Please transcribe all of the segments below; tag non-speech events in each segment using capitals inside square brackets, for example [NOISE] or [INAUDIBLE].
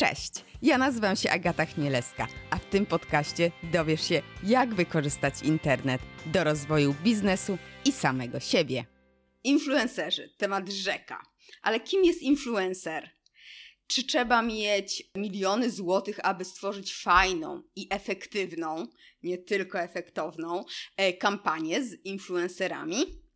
Cześć, ja nazywam się Agata Chmielewska, a w tym podcaście dowiesz się, jak wykorzystać internet do rozwoju biznesu i samego siebie. Influencerzy, temat rzeka. Ale kim jest influencer? Czy trzeba mieć miliony złotych, aby stworzyć fajną i efektywną, nie tylko efektowną, e, kampanię z influencerami?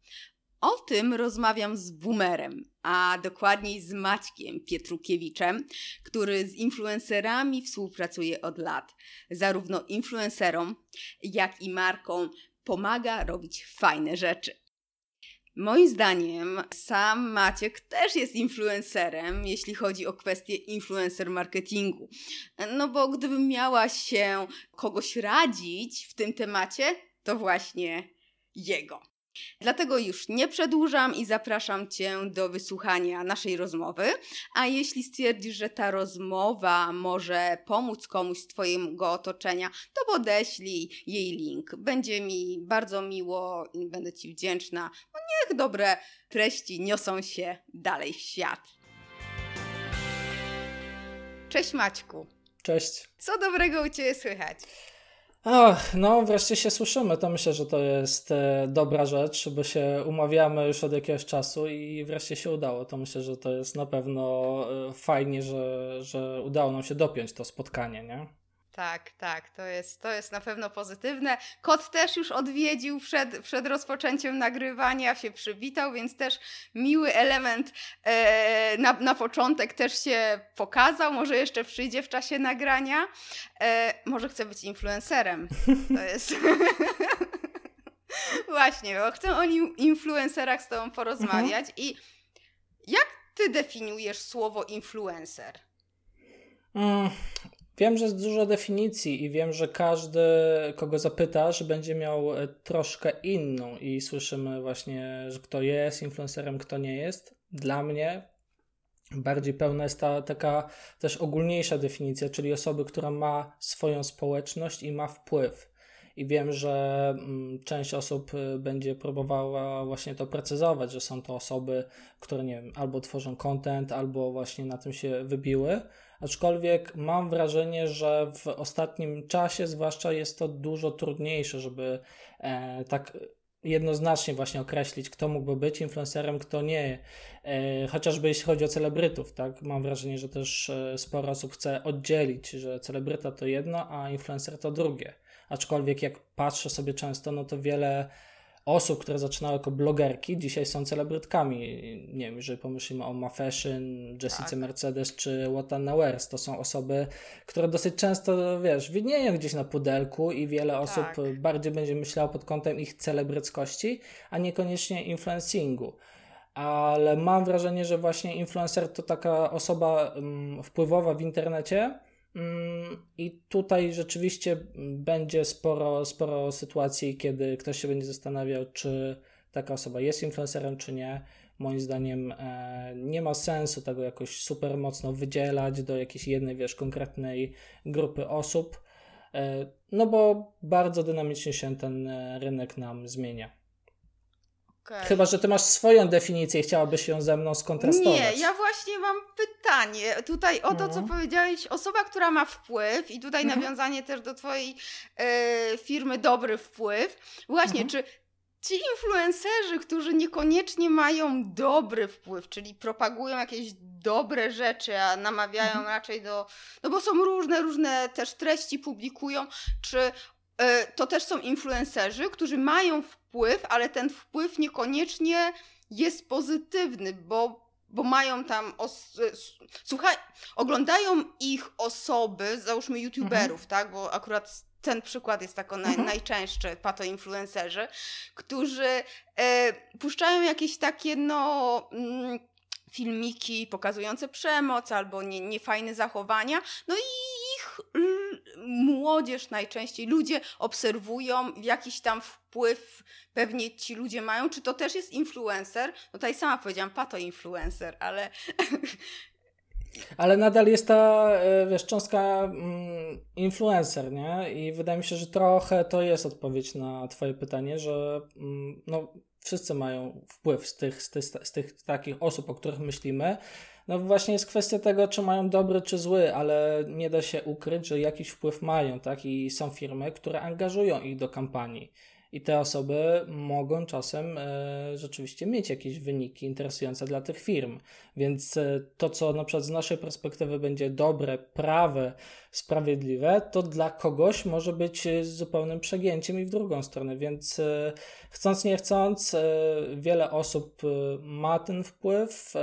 O tym rozmawiam z Boomerem, a dokładniej z Maćkiem Pietrukiewiczem, który z influencerami współpracuje od lat. Zarówno influencerom, jak i markom pomaga robić fajne rzeczy. Moim zdaniem sam Maciek też jest influencerem, jeśli chodzi o kwestię influencer marketingu. No bo gdybym miała się kogoś radzić w tym temacie, to właśnie jego. Dlatego już nie przedłużam i zapraszam Cię do wysłuchania naszej rozmowy. A jeśli stwierdzisz, że ta rozmowa może pomóc komuś z Twojego otoczenia, to podeślij jej link. Będzie mi bardzo miło i będę Ci wdzięczna. No niech dobre treści niosą się dalej w świat. Cześć Maćku. Cześć. Co dobrego u Ciebie słychać? Ach, no wreszcie się słyszymy. To myślę, że to jest e, dobra rzecz, bo się umawiamy już od jakiegoś czasu i wreszcie się udało. To myślę, że to jest na pewno e, fajnie, że, że udało nam się dopiąć to spotkanie, nie? Tak, tak, to jest, to jest na pewno pozytywne. Kot też już odwiedził przed, przed rozpoczęciem nagrywania, się przywitał, więc też miły element e, na, na początek też się pokazał. Może jeszcze przyjdzie w czasie nagrania. E, może chce być influencerem. To jest. [LAUGHS] Właśnie, bo chcę o influencerach z Tobą porozmawiać. Mhm. I jak Ty definiujesz słowo influencer? Mm, Wiem, że jest dużo definicji i wiem, że każdy, kogo zapytasz, będzie miał e, troszkę inną i słyszymy właśnie, że kto jest influencerem, kto nie jest. Dla mnie bardziej pełna jest ta taka też ogólniejsza definicja, czyli osoby, która ma swoją społeczność i ma wpływ. I wiem, że mm, część osób e, będzie próbowała właśnie to precyzować, że są to osoby, które nie wiem, albo tworzą content, albo właśnie na tym się wybiły Aczkolwiek mam wrażenie, że w ostatnim czasie, zwłaszcza, jest to dużo trudniejsze, żeby e, tak jednoznacznie właśnie określić, kto mógłby być influencerem, kto nie. E, chociażby jeśli chodzi o celebrytów, tak? Mam wrażenie, że też e, sporo osób chce oddzielić, że celebryta to jedno, a influencer to drugie. Aczkolwiek jak patrzę sobie często, no to wiele osób, które zaczynały jako blogerki, dzisiaj są celebrytkami. Nie wiem, jeżeli pomyślimy o Ma Fashion, Jessica tak. Mercedes czy Watana Wears, to są osoby, które dosyć często, wiesz, widnieją gdzieś na pudelku i wiele tak. osób bardziej będzie myślało pod kątem ich celebryckości, a niekoniecznie influencingu ale mam wrażenie, że właśnie influencer to taka osoba um, wpływowa w internecie, Mm, I tutaj rzeczywiście będzie sporo, sporo sytuacji, kiedy ktoś się będzie zastanawiał, czy taka osoba jest influencerem, czy nie. Moim zdaniem e, nie ma sensu tego jakoś super mocno wydzielać do jakiejś jednej, wiesz, konkretnej grupy osób, e, no bo bardzo dynamicznie się ten e, rynek nam zmienia. Okay. Chyba, że ty masz swoją definicję i chciałabyś ją ze mną skontrastować. Nie, ja właśnie mam pytanie tutaj o to, co mhm. powiedziałeś. Osoba, która ma wpływ i tutaj mhm. nawiązanie też do twojej e, firmy Dobry Wpływ. Właśnie, mhm. czy ci influencerzy, którzy niekoniecznie mają dobry wpływ, czyli propagują jakieś dobre rzeczy, a namawiają mhm. raczej do. No bo są różne, różne też treści publikują, czy to też są influencerzy, którzy mają wpływ, ale ten wpływ niekoniecznie jest pozytywny, bo, bo mają tam. Os- e, słuchaj, oglądają ich osoby, załóżmy YouTuberów, mhm. tak? Bo akurat ten przykład jest tako naj, mhm. najczęstszy, pato-influencerzy, którzy e, puszczają jakieś takie, no. Mm, filmiki pokazujące przemoc albo nie, niefajne zachowania. No i młodzież najczęściej, ludzie obserwują, jakiś tam wpływ pewnie ci ludzie mają. Czy to też jest influencer? No tutaj sama powiedziałam, pato influencer, ale [LAUGHS] ale nadal jest ta, e, wiesz, cząstka mm, influencer, nie? I wydaje mi się, że trochę to jest odpowiedź na twoje pytanie, że mm, no, wszyscy mają wpływ z tych, z tych, z tych takich osób, o których myślimy. No właśnie jest kwestia tego, czy mają dobry, czy zły, ale nie da się ukryć, że jakiś wpływ mają, tak? I są firmy, które angażują ich do kampanii. I te osoby mogą czasem e, rzeczywiście mieć jakieś wyniki interesujące dla tych firm. Więc e, to, co na przykład z naszej perspektywy będzie dobre, prawe, sprawiedliwe, to dla kogoś może być e, zupełnym przegięciem i w drugą stronę. Więc e, chcąc, nie chcąc, e, wiele osób ma ten wpływ.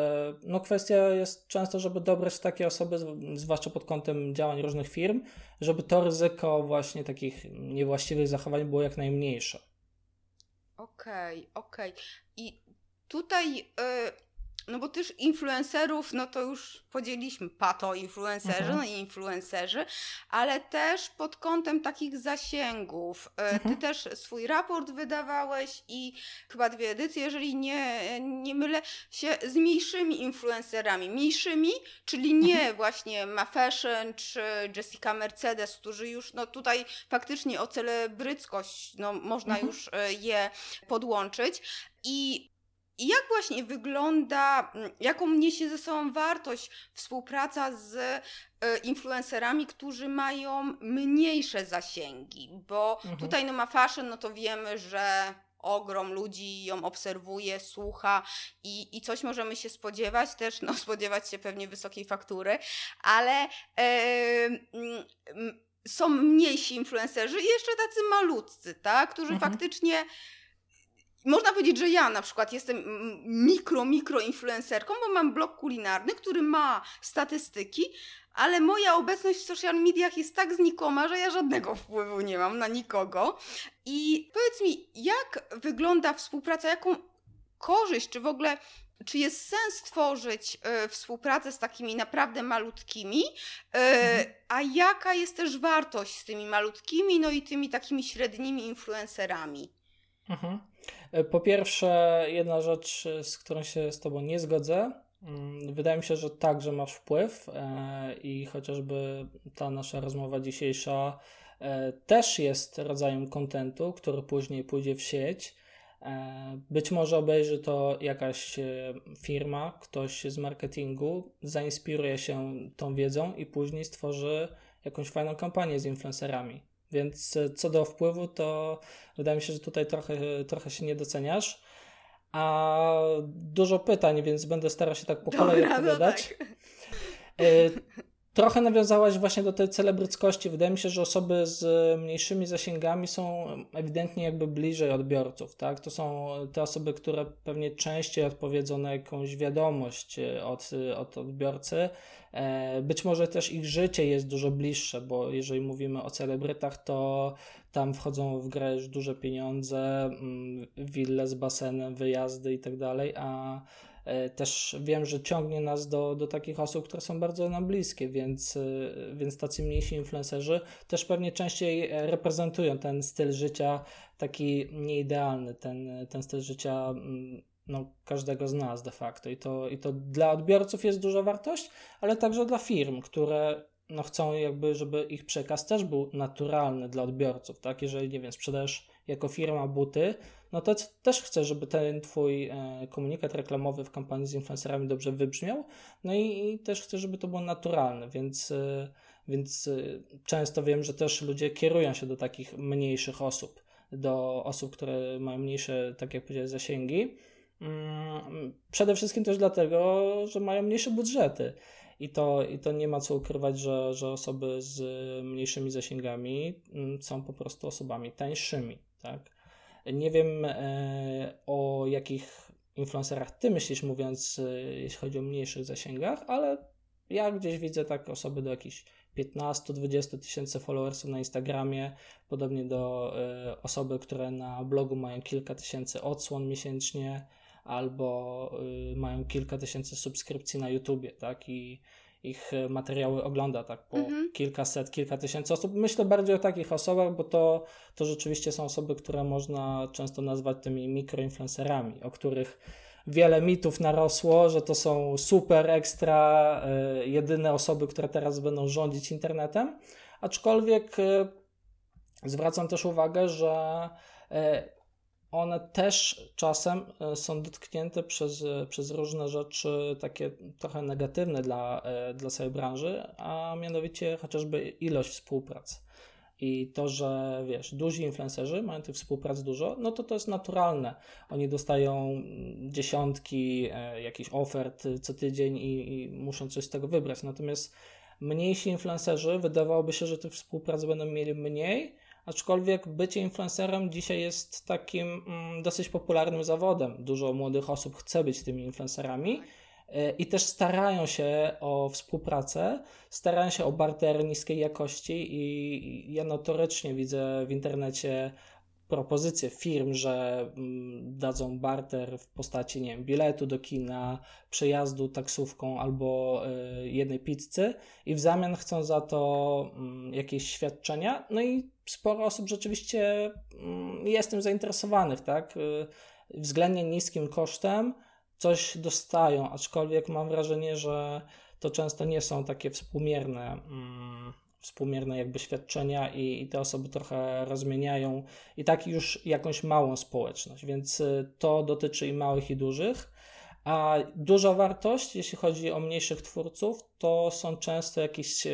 No, kwestia jest często, żeby dobrać takie osoby, zwłaszcza pod kątem działań różnych firm, żeby to ryzyko właśnie takich niewłaściwych zachowań było jak najmniejsze. Okej, okay, okej. Okay. I tutaj, yy, no bo też influencerów, no to już podzieliliśmy pato influencerzy, mhm. no i influencerzy, ale też pod kątem takich zasięgów. Yy, mhm. Ty też swój raport wydawałeś i chyba dwie edycje, jeżeli nie, nie mylę się, z mniejszymi influencerami. Mniejszymi, czyli nie mhm. właśnie Ma Fashion czy Jessica Mercedes, którzy już, no tutaj faktycznie o celebryckość, no można mhm. już y, je podłączyć. I jak właśnie wygląda, mm, jaką niesie ze sobą wartość współpraca z e, influencerami, którzy mają mniejsze zasięgi? Bo mhm. tutaj no ma fashion, no to wiemy, że ogrom ludzi ją obserwuje, słucha i, i coś możemy się spodziewać, też no, [LAUGHS] spodziewać się pewnie wysokiej faktury, ale yy, są mniejsi influencerzy i jeszcze tacy malutcy, tak, którzy mhm. faktycznie można powiedzieć, że ja na przykład jestem mikro, mikro influencerką, bo mam blog kulinarny, który ma statystyki, ale moja obecność w social mediach jest tak znikoma, że ja żadnego wpływu nie mam na nikogo. I powiedz mi, jak wygląda współpraca, jaką korzyść, czy w ogóle czy jest sens tworzyć y, współpracę z takimi naprawdę malutkimi, y, mhm. a jaka jest też wartość z tymi malutkimi, no i tymi takimi średnimi influencerami? Mhm. E, po pierwsze, jedna rzecz, z którą się z Tobą nie zgodzę. Mm, wydaje mi się, że także masz wpływ e, i chociażby ta nasza rozmowa dzisiejsza e, też jest rodzajem kontentu, który później pójdzie w sieć. Być może obejrzy to jakaś firma, ktoś z marketingu, zainspiruje się tą wiedzą i później stworzy jakąś fajną kampanię z influencerami. Więc e, co do wpływu, to wydaje mi się, że tutaj trochę, trochę się nie doceniasz. A dużo pytań, więc będę starał się tak po kolei no odpowiadać. No tak. Trochę nawiązałaś właśnie do tej celebryckości. Wydaje mi się, że osoby z mniejszymi zasięgami są ewidentnie jakby bliżej odbiorców, tak? To są te osoby, które pewnie częściej odpowiedzą na jakąś wiadomość e, od, od odbiorcy. E, być może też ich życie jest dużo bliższe, bo jeżeli mówimy o celebrytach, to tam wchodzą w grę już duże pieniądze, mm, wille z basenem, wyjazdy i tak dalej, a też wiem, że ciągnie nas do, do takich osób, które są bardzo nam bliskie, więc, e, więc tacy mniejsi influencerzy też pewnie częściej reprezentują ten styl życia taki nieidealny, ten, ten styl życia mm, no, każdego z nas de facto. I to, I to dla odbiorców jest duża wartość, ale także dla firm, które no, chcą jakby, żeby ich przekaz też był naturalny dla odbiorców, tak? Jeżeli, nie wiem, sprzedajesz jako firma buty, no to też chcę, żeby ten Twój e, komunikat reklamowy w kampanii z influencerami dobrze wybrzmiał, no i, i też chcę, żeby to było naturalne, więc, e, więc e, często wiem, że też ludzie kierują się do takich mniejszych osób, do osób, które mają mniejsze, tak jak powiedziałeś, zasięgi. Mm, przede wszystkim też dlatego, że mają mniejsze budżety. I to, I to nie ma co ukrywać, że, że osoby z mniejszymi zasięgami mm, są po prostu osobami tańszymi. Tak? Nie wiem e, o jakich influencerach ty myślisz, mówiąc, e, jeśli chodzi o mniejszych zasięgach, ale ja gdzieś widzę tak osoby do jakichś 15-20 tysięcy followersów na Instagramie, podobnie do y, osoby, które na blogu mają kilka tysięcy odsłon miesięcznie, albo mają kilka tysięcy subskrypcji na YouTubie, tak? I ich e, materiały ogląda tak po mhm. kilkaset, kilka tysięcy osób. Myślę bardziej o takich osobach, bo to, to rzeczywiście są osoby, które można często nazwać tymi mikroinfluencerami, o których wiele mitów narosło, że to są super, ekstra, y, jedyne osoby, które teraz będą rządzić internetem. Aczkolwiek y, zwracam też uwagę, że y, one też czasem e, są dotknięte przez, e, przez różne rzeczy takie trochę negatywne dla, e, dla całej branży, a mianowicie chociażby ilość współpracy. I to, że wiesz, duzi influencerzy mają tych współprac dużo, no to to jest naturalne. Oni dostają dziesiątki e, jakichś ofert co tydzień i, i muszą coś z tego wybrać. Natomiast mniejsi influencerzy wydawałoby się, że tych współprac będą mieli mniej, aczkolwiek bycie influencerem dzisiaj jest takim mm, dosyć popularnym zawodem. Dużo młodych osób chce być tymi influencerami e, i też starają się o współpracę, starają się o barter niskiej jakości i ja notorycznie widzę w internecie propozycje firm, że mm, dadzą barter w postaci, nie wiem, biletu do kina, przejazdu taksówką albo y, jednej pizzy i w zamian chcą za to mm, jakieś świadczenia. No i sporo osób rzeczywiście mm, jest tym zainteresowanych, tak? Y, względnie niskim kosztem coś dostają, aczkolwiek mam wrażenie, że to często nie są takie współmierne współmierne jakby świadczenia i, i, te osoby trochę rozmieniają i tak już jakąś małą społeczność, więc y, to dotyczy i małych i dużych. A duża wartość, jeśli chodzi o mniejszych twórców, to są często jakieś y,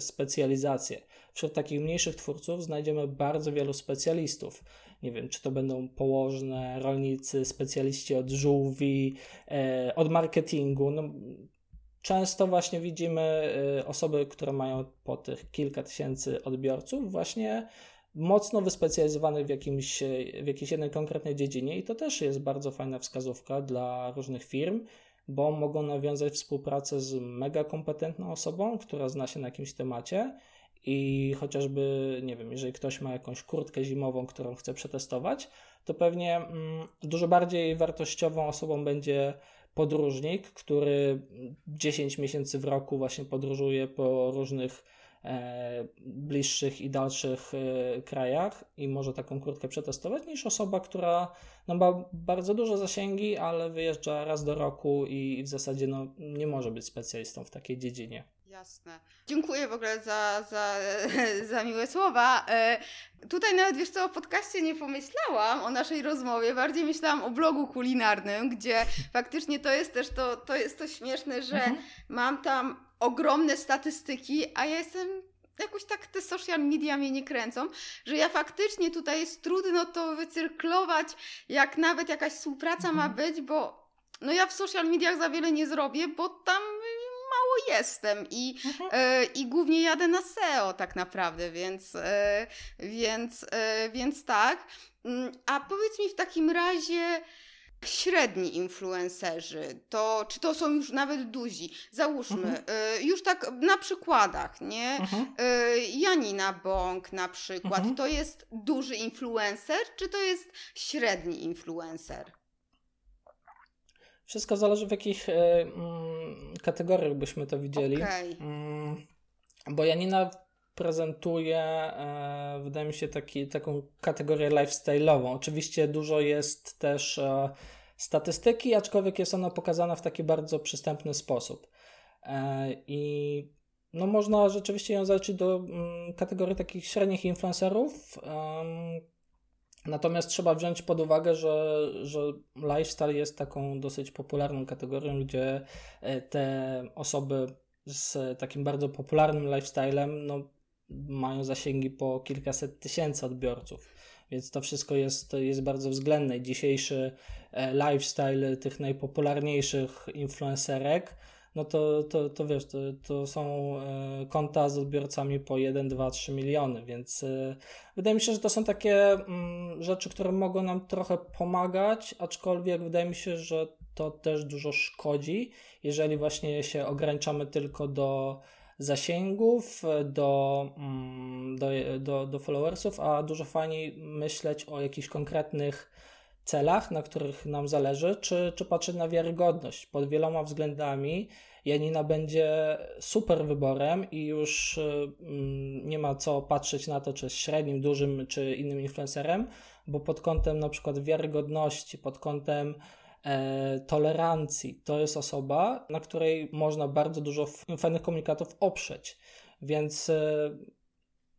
specjalizacje. Wśród takich mniejszych twórców znajdziemy bardzo wielu specjalistów. Nie wiem, czy to będą położne, rolnicy, specjaliści od żółwi, e, od marketingu. No, często właśnie widzimy y, osoby, które mają po tych kilka tysięcy odbiorców, właśnie mocno wyspecjalizowanych w, jakimś, w jakiejś jednej konkretnej dziedzinie i to też jest bardzo fajna wskazówka dla różnych firm, bo mogą nawiązać współpracę z mega kompetentną osobą, która zna się na jakimś temacie i chociażby, nie wiem, jeżeli ktoś ma jakąś kurtkę zimową, którą chce przetestować, to pewnie mm, dużo bardziej wartościową osobą będzie podróżnik, który 10 miesięcy w roku właśnie podróżuje po różnych e, bliższych i dalszych e, krajach i może taką kurtkę przetestować, niż osoba, która no, ma bardzo duże zasięgi, ale wyjeżdża raz do roku i w zasadzie no, nie może być specjalistą w takiej dziedzinie. Jasne. Dziękuję w ogóle za, za, [LAUGHS] za miłe słowa. E, tutaj nawet wiesz co, o podcaście nie pomyślałam, o naszej rozmowie, bardziej myślałam o blogu kulinarnym, gdzie [LAUGHS] faktycznie to jest też to, to jest to śmieszne, że mhm. mam tam ogromne statystyki, a ja jestem jakoś tak te social media mnie nie kręcą, że ja faktycznie tutaj jest trudno to wycyrklować, jak nawet jakaś współpraca mhm. ma być, bo no ja w social mediach za wiele nie zrobię, bo tam jestem i, mhm. e, i głównie jadę na SEO tak naprawdę, więc, e, więc, e, więc tak. Mm, a powiedz mi w takim razie, średni influencerzy, to czy to są już nawet duzi? Załóżmy, mhm. już tak na przykładach, nie? Mhm. Janina Bąk na przykład, mhm. to jest duży influencer, czy to jest średni influencer? Wszystko zależy w jakich e, mm, kategoriach byśmy to widzieli. Okay. Mm, bo Janina prezentuje, e, wydaje mi się, taki, taką kategorię lifestyle'ową. Oczywiście dużo jest też e, statystyki, aczkolwiek jest ona pokazana w taki bardzo przystępny sposób. I no można rzeczywiście ją zaliczyć do mm, kategorii takich średnich influencerów, Natomiast trzeba wziąć pod uwagę, że, że lifestyle jest taką dosyć popularną kategorią, gdzie e, te osoby z takim bardzo popularnym lifestylem no, mają zasięgi po kilkaset tysięcy odbiorców. Więc to wszystko jest, jest bardzo względne. Dzisiejszy e, lifestyle tych najpopularniejszych influencerek no to, to, to wiesz, to, to są e, konta z odbiorcami po 1, 2, 3 miliony, więc e, wydaje mi się, że to są takie mm, rzeczy, które mogą nam trochę pomagać, aczkolwiek wydaje mi się, że to też dużo szkodzi, jeżeli właśnie się ograniczamy tylko do zasięgów, do, mm, do, do, do followersów, a dużo fajniej myśleć o jakichś konkretnych celach, na których nam zależy, czy, czy patrzeć na wiarygodność. Pod wieloma względami Janina będzie super wyborem i już mm, nie ma co patrzeć na to, czy jest średnim, dużym, czy innym influencerem, bo pod kątem na przykład wiarygodności, pod kątem e, tolerancji, to jest osoba, na której można bardzo dużo fajnych komunikatów oprzeć. Więc e,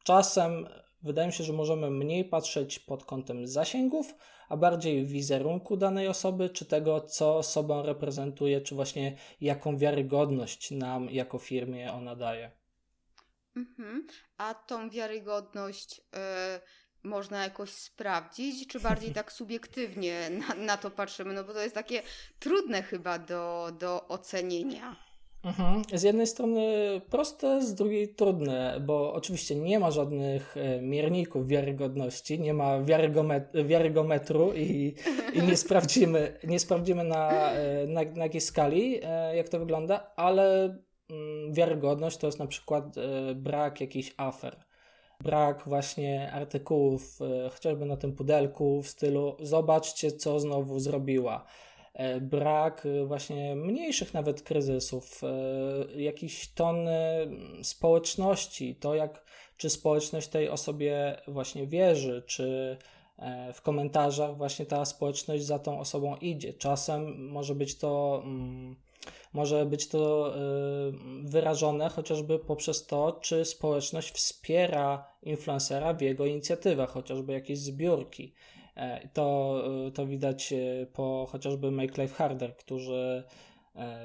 czasem wydaje mi się, że możemy mniej patrzeć pod kątem zasięgów, a bardziej wizerunku danej osoby, czy tego, co osobą reprezentuje, czy właśnie jaką wiarygodność nam jako firmie ona daje. Mhm. A tą wiarygodność y, można jakoś sprawdzić, czy bardziej [LAUGHS] tak subiektywnie na, na, to patrzymy? No bo to jest takie trudne chyba do, do ocenienia. Mhm. Z jednej strony proste, z drugiej trudne, bo oczywiście nie ma żadnych e, mierników wiarygodności, nie ma wiarygometru i, i nie sprawdzimy, nie sprawdzimy na, e, na, na jakiej skali, e, jak to wygląda, ale mm, wiarygodność to jest na przykład brak jakichś afer. Brak właśnie artykułów, chociażby na tym pudelku w stylu zobaczcie, co znowu zrobiła brak e, właśnie mniejszych nawet kryzysów, e, jakiś ton społeczności, to jak czy społeczność tej osobie właśnie wierzy, czy w komentarzach właśnie ta społeczność za tą osobą idzie. Czasem może być to mm, może być to wyrażone chociażby poprzez to, czy społeczność wspiera influencera w jego inicjatywach, chociażby jakieś zbiórki. E, to, e, to widać e, po chociażby Make Life Harder, którzy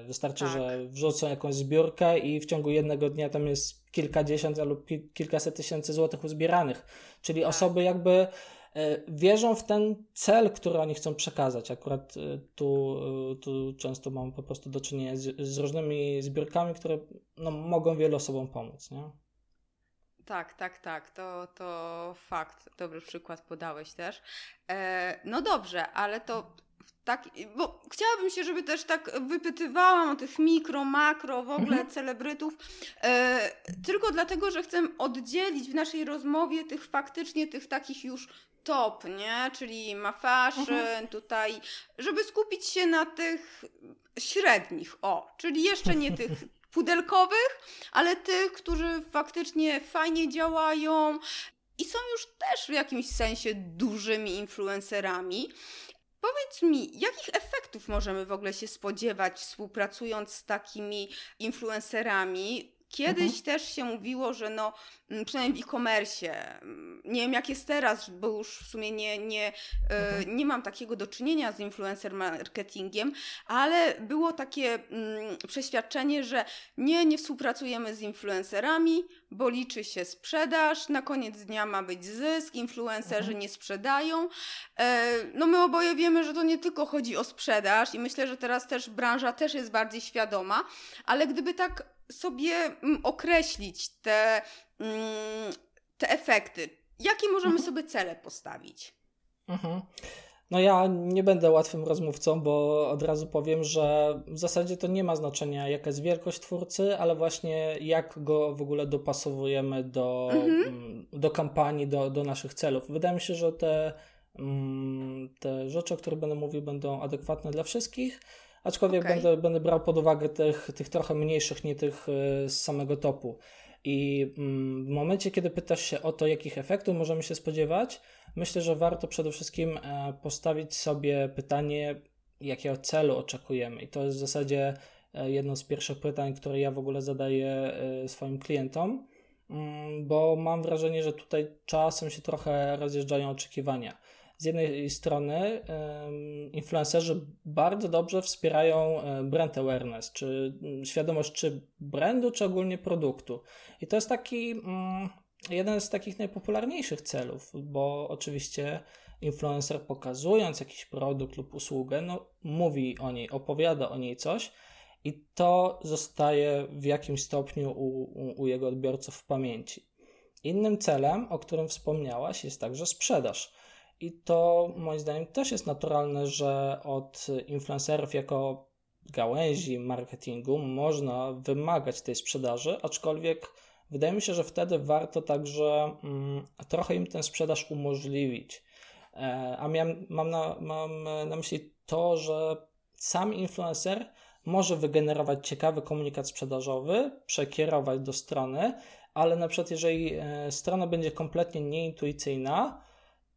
wystarczy, tak. że wrzucą jakąś zbiórkę i w ciągu jednego dnia tam jest kilkadziesiąt lub kilkaset tysięcy złotych uzbieranych. Czyli tak. osoby jakby wierzą w ten cel, który oni chcą przekazać. Akurat tu, tu często mam po prostu do czynienia z, z różnymi zbiórkami, które no, mogą wielu osobom pomóc. Nie? Tak, tak, tak. To, to fakt. Dobry przykład podałeś też. E, no dobrze, ale to tak, bo chciałabym się, żeby też tak wypytywałam o tych mikro, makro, w ogóle mhm. celebrytów, e, tylko dlatego, że chcę oddzielić w naszej rozmowie tych faktycznie, tych takich już top, nie? Czyli ma fashion, mhm. tutaj, żeby skupić się na tych średnich, o, czyli jeszcze nie tych [LAUGHS] pudelkowych, ale tych, którzy faktycznie fajnie działają i są już też w jakimś sensie dużymi influencerami. Powiedz mi, jakich efektów możemy w ogóle się spodziewać współpracując z takimi influencerami? Kiedyś mhm. też się mówiło, że no, mm, przynajmniej w e-commerce, mm, nie wiem jak jest teraz, bo już w sumie nie, nie, e, mhm. nie mam takiego do czynienia z influencer marketingiem, ale było takie mm, przeświadczenie, że nie, nie współpracujemy z influencerami, bo liczy się sprzedaż, na koniec dnia ma być zysk, influencerzy mhm. nie sprzedają. E, no my oboje wiemy, że to nie tylko chodzi o sprzedaż i myślę, że teraz też branża też jest bardziej świadoma, ale gdyby tak sobie mm, określić te, mm, te efekty? Jakie możemy mhm. sobie cele postawić? Mhm. No ja nie będę łatwym rozmówcą, bo od razu powiem, że w zasadzie to nie ma znaczenia jaka jest wielkość twórcy, ale właśnie jak go w ogóle dopasowujemy do, mhm. Mm, do kampanii, do, do naszych celów. Wydaje mi się, że te, te rzeczy, o których będę mówił, będą adekwatne dla wszystkich. Aczkolwiek okay. będę, będę brał pod uwagę tych, tych trochę mniejszych, nie tych e, z samego topu. I mm, w momencie, kiedy pytasz się o to, jakich efektów możemy się spodziewać, myślę, że warto przede wszystkim e, postawić sobie pytanie, jakiego celu oczekujemy. I to jest w zasadzie e, jedno z pierwszych pytań, które ja w ogóle zadaję swoim klientom, mm, bo mam wrażenie, że tutaj czasem się trochę rozjeżdżają oczekiwania z jednej strony influencerzy bardzo dobrze wspierają e, brand awareness, czy mm, świadomość czy brandu, czy ogólnie produktu. I to jest taki mm, jeden z takich najpopularniejszych celów, bo oczywiście influencer pokazując jakiś produkt lub usługę, no, mówi o niej, opowiada o niej coś i to zostaje w jakimś stopniu u, u, u jego odbiorców w pamięci. Innym celem, o którym wspomniałaś, jest także sprzedaż. I to moim zdaniem też jest naturalne, że od influencerów jako gałęzi marketingu można wymagać tej sprzedaży, aczkolwiek wydaje mi się, że wtedy warto także mm, trochę im tę sprzedaż umożliwić. E, a miałem, mam, na, mam na myśli to, że sam influencer może wygenerować ciekawy komunikat sprzedażowy, przekierować do strony, ale na przykład jeżeli e, strona będzie kompletnie nieintuicyjna,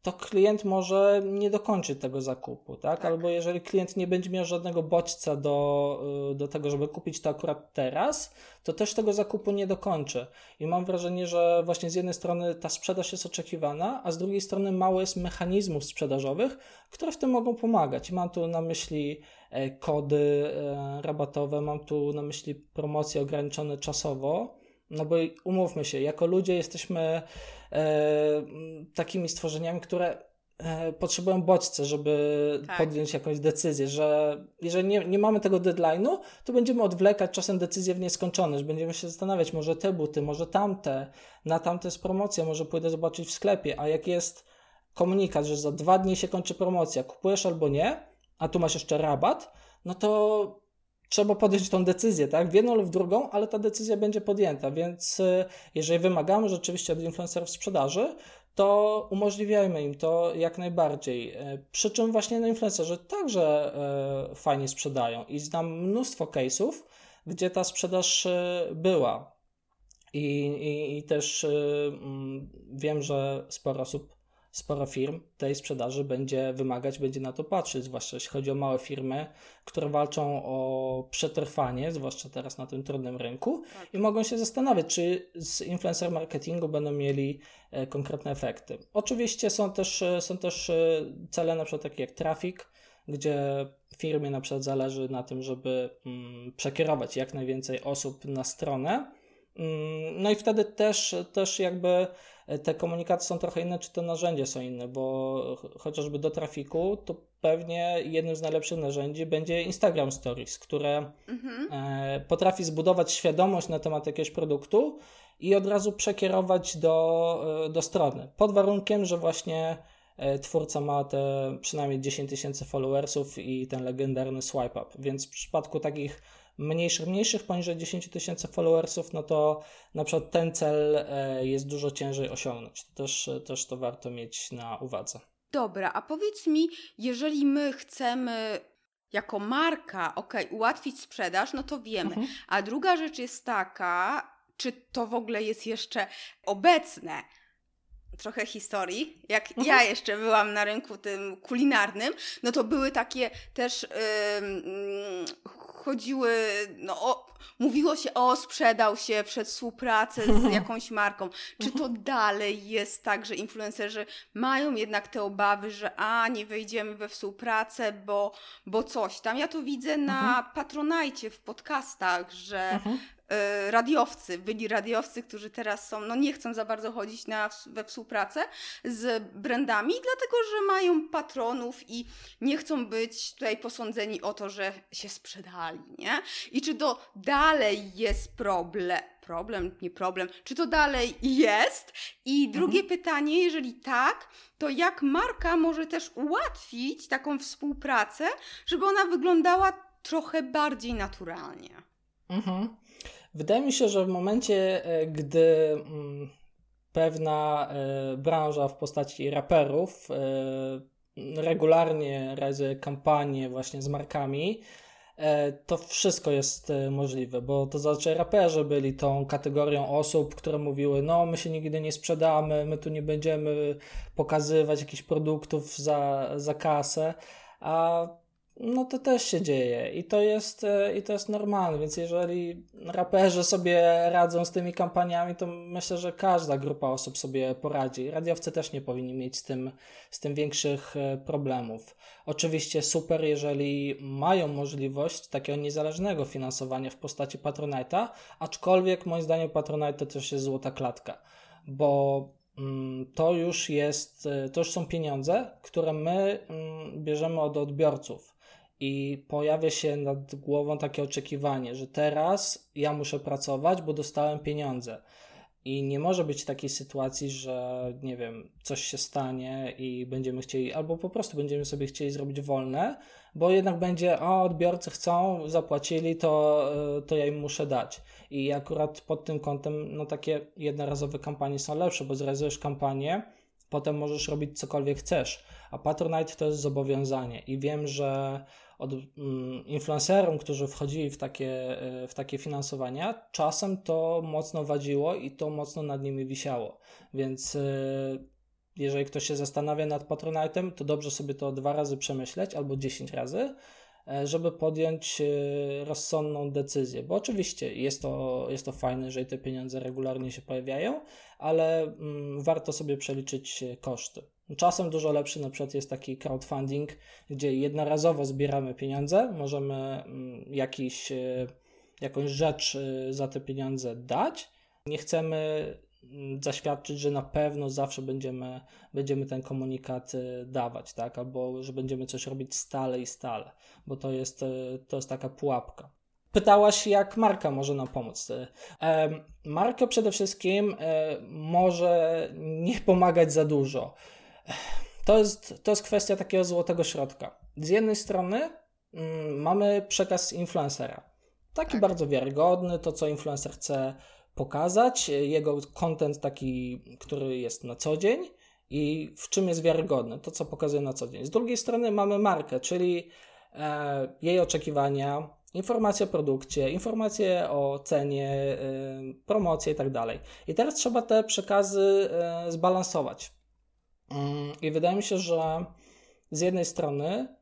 to klient może nie dokończyć tego zakupu, tak? tak? Albo jeżeli klient nie będzie miał żadnego bodźca do, y, do tego, żeby kupić to akurat teraz, to też tego zakupu nie dokończy. I mam wrażenie, że właśnie z jednej strony ta sprzedaż jest oczekiwana, a z drugiej strony mało jest mechanizmów sprzedażowych, które w tym mogą pomagać. Mam tu na myśli e, kody e, rabatowe, mam tu na myśli promocje ograniczone czasowo, no bo umówmy się, jako ludzie jesteśmy e, takimi stworzeniami, które e, potrzebują bodźce, żeby tak. podjąć jakąś decyzję, że jeżeli nie, nie mamy tego deadline'u, to będziemy odwlekać czasem decyzję w nieskończoność. Będziemy się zastanawiać, może te buty, może tamte, na tamte jest promocja, może pójdę zobaczyć w sklepie, a jak jest komunikat, że za dwa dni się kończy promocja, kupujesz albo nie, a tu masz jeszcze rabat, no to trzeba podjąć tą decyzję, tak? W jedną lub w drugą, ale ta decyzja będzie podjęta, więc y, jeżeli wymagamy rzeczywiście od influencerów sprzedaży, to umożliwiajmy im to jak najbardziej. E, przy czym właśnie no, influencerzy także e, fajnie sprzedają i znam mnóstwo case'ów, gdzie ta sprzedaż była. I, i, i też mm, wiem, że sporo osób sporo firm tej sprzedaży będzie wymagać, będzie na to patrzeć, zwłaszcza jeśli chodzi o małe firmy, które walczą o przetrwanie, zwłaszcza teraz na tym trudnym rynku tak. i mogą się zastanawiać, czy z influencer marketingu będą mieli e, konkretne efekty. Oczywiście są też, e, są też e, cele na przykład takie jak trafik, gdzie firmie na przykład zależy na tym, żeby mm, przekierować jak najwięcej osób na stronę, mm, no i wtedy też, też jakby te komunikaty są trochę inne, czy te narzędzia są inne, bo chociażby do trafiku, to pewnie jednym z najlepszych narzędzi będzie Instagram Stories, które mhm. E, potrafi zbudować świadomość na temat jakiegoś produktu i od razu przekierować do, e, do strony. Pod warunkiem, że właśnie e, twórca ma te przynajmniej 10 tysięcy followersów i ten legendarny swipe up. Więc w przypadku takich mniejszych, mniejszych poniżej 10 tysięcy followersów, no to na przykład ten cel e, jest dużo ciężej osiągnąć. Też, też to warto mieć na uwadze. Dobra, a powiedz mi, jeżeli my chcemy jako marka, ok, ułatwić sprzedaż, no to wiemy. Mhm. A druga rzecz jest taka, czy to w ogóle jest jeszcze obecne, trochę historii. Jak mhm. ja jeszcze byłam na rynku tym kulinarnym, no to były takie też yy, chodziły, no o, mówiło się, o sprzedał się przed współpracę z jakąś marką. Czy to dalej jest tak, że influencerzy mają jednak te obawy, że a, nie wejdziemy we współpracę, bo, bo coś tam. Ja to widzę na mhm. Patronajcie w podcastach, że mhm. E, radiowcy, byli radiowcy, którzy teraz są, no nie chcą za bardzo chodzić na, we współpracę z brandami, dlatego że mają patronów i nie chcą być tutaj posądzeni o to, że się sprzedali, nie? I czy to dalej jest problem? Problem, nie problem. Czy to dalej jest? I drugie mhm. pytanie, jeżeli tak, to jak marka może też ułatwić taką współpracę, żeby ona wyglądała trochę bardziej naturalnie? Mhm. Wydaje mi się, że w momencie, e, gdy mm, pewna e, branża w postaci raperów e, regularnie realizuje kampanie właśnie z markami, to wszystko jest możliwe, bo to znaczy raperzy byli tą kategorią osób, które mówiły, no my się nigdy nie sprzedamy, my tu nie będziemy pokazywać jakichś produktów za, za kasę, a no to też się dzieje i to jest, e, i to jest normalne, więc jeżeli raperzy sobie radzą z tymi kampaniami, to myślę, że każda grupa osób sobie poradzi. Radiowcy też nie powinni mieć z tym, z tym większych e, problemów. Oczywiście super, jeżeli mają możliwość takiego niezależnego finansowania w postaci Patronite'a, aczkolwiek moim zdaniem Patronite to też jest złota klatka, bo mm, to już jest, e, to już są pieniądze, które my mm, bierzemy od odbiorców i pojawia się nad głową takie oczekiwanie, że teraz ja muszę pracować, bo dostałem pieniądze. I nie może być takiej sytuacji, że nie wiem, coś się stanie i będziemy chcieli, albo po prostu będziemy sobie chcieli zrobić wolne, bo jednak będzie, o, odbiorcy chcą, zapłacili, to, to ja im muszę dać. I akurat pod tym kątem, no takie jednorazowe kampanie są lepsze, bo zrealizujesz kampanię, potem możesz robić cokolwiek chcesz. A Patronite to jest zobowiązanie. I wiem, że od mm, influencerów, którzy wchodzili w takie, e, w takie finansowania, czasem to mocno wadziło i to mocno nad nimi wisiało. Więc e, jeżeli ktoś się zastanawia nad Patronite'em, to dobrze sobie to dwa razy przemyśleć albo dziesięć razy, e, żeby podjąć rozsądną decyzję. Bo oczywiście jest to, jest to fajne, jeżeli te pieniądze regularnie się pojawiają, ale mm, warto sobie przeliczyć koszty. Czasem dużo lepszy na przykład jest taki crowdfunding, gdzie jednorazowo zbieramy pieniądze, możemy mm, jakiś, jakąś rzecz za te pieniądze dać. Nie chcemy Mm, zaświadczyć, że na pewno zawsze będziemy, będziemy ten komunikat y, dawać, tak? Albo że będziemy coś robić stale i stale, bo to jest, to jest taka pułapka. Pytałaś, jak marka może nam pomóc. Marka przede wszystkim może nie pomagać za dużo. To jest, to jest kwestia takiego złotego środka. Z jednej strony mm, mamy przekaz influencera. Taki tak. bardzo wiarygodny, to co influencer chce pokazać, jego content taki, który jest na co dzień i w czym jest wiarygodny, to co pokazuje na co dzień. Z drugiej strony mamy markę, czyli e, jej oczekiwania, informacje o produkcie, informacje o cenie, e, promocje i tak dalej. I teraz trzeba te przekazy e, zbalansować. Mm, I wydaje mi się, że z jednej strony,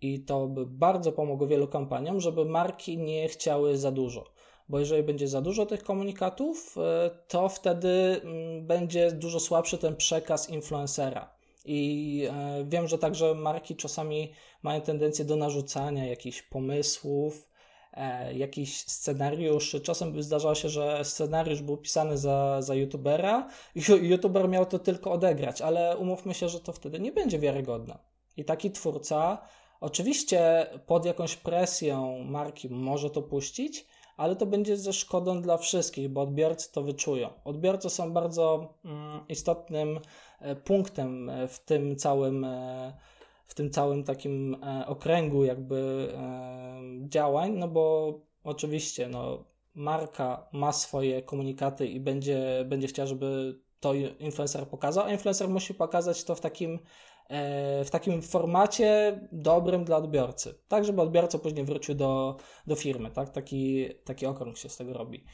i to by bardzo pomogło wielu kampaniom, żeby marki nie chciały za dużo bo jeżeli będzie za dużo tych komunikatów, e, to wtedy mm, będzie dużo słabszy ten przekaz influencera. I e, wiem, że także marki czasami mają tendencję do narzucania jakichś pomysłów, e, jakichś scenariuszy. Czasem zdarzało się, że scenariusz był pisany za, za youtubera i [LAUGHS] youtuber miał to tylko odegrać, ale umówmy się, że to wtedy nie będzie wiarygodne. I taki twórca oczywiście pod jakąś presją marki może to puścić, ale to będzie ze szkodą dla wszystkich, bo odbiorcy to wyczują. Odbiorcy są bardzo mm, istotnym e, punktem w tym całym e, w tym całym takim okręgu jakby działań, no bo oczywiście no, marka ma swoje komunikaty i będzie, będzie chciała, żeby to influencer pokazał, a influencer musi pokazać to w takim E, w takim formacie dobrym dla odbiorcy, tak żeby odbiorca później wrócił do, do firmy, tak? Taki, taki okrąg się z tego robi.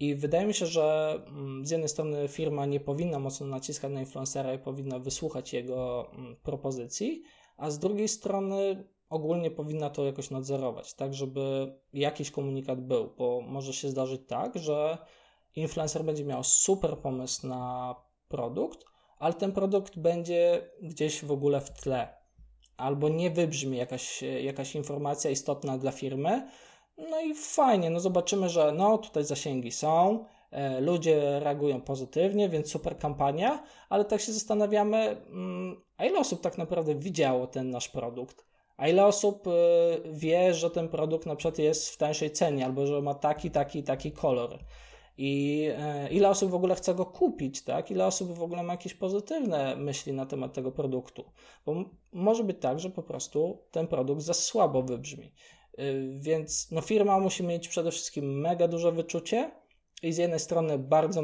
I wydaje mi się, że mm, z jednej strony firma nie powinna mocno naciskać na influencera i powinna wysłuchać jego mm, propozycji, a z drugiej strony ogólnie powinna to jakoś nadzorować, tak żeby jakiś komunikat był, bo może się zdarzyć tak, że influencer będzie miał super pomysł na produkt, ale ten produkt będzie gdzieś w ogóle w tle. Albo nie wybrzmi jakaś, jakaś informacja istotna dla firmy. No i fajnie, no zobaczymy, że no tutaj zasięgi są, ludzie reagują pozytywnie, więc super kampania, ale tak się zastanawiamy, mm, a ile osób tak naprawdę widziało ten nasz produkt? A ile osób e, wie, że ten produkt na przykład jest w tańszej cenie, albo że ma taki, taki, taki kolor? i e, ile osób w ogóle chce go kupić, tak? Ile osób w ogóle ma jakieś pozytywne myśli na temat tego produktu. Bo może być tak, że po prostu ten produkt za słabo wybrzmi. E, więc no, firma musi mieć przede wszystkim mega duże wyczucie i z jednej strony bardzo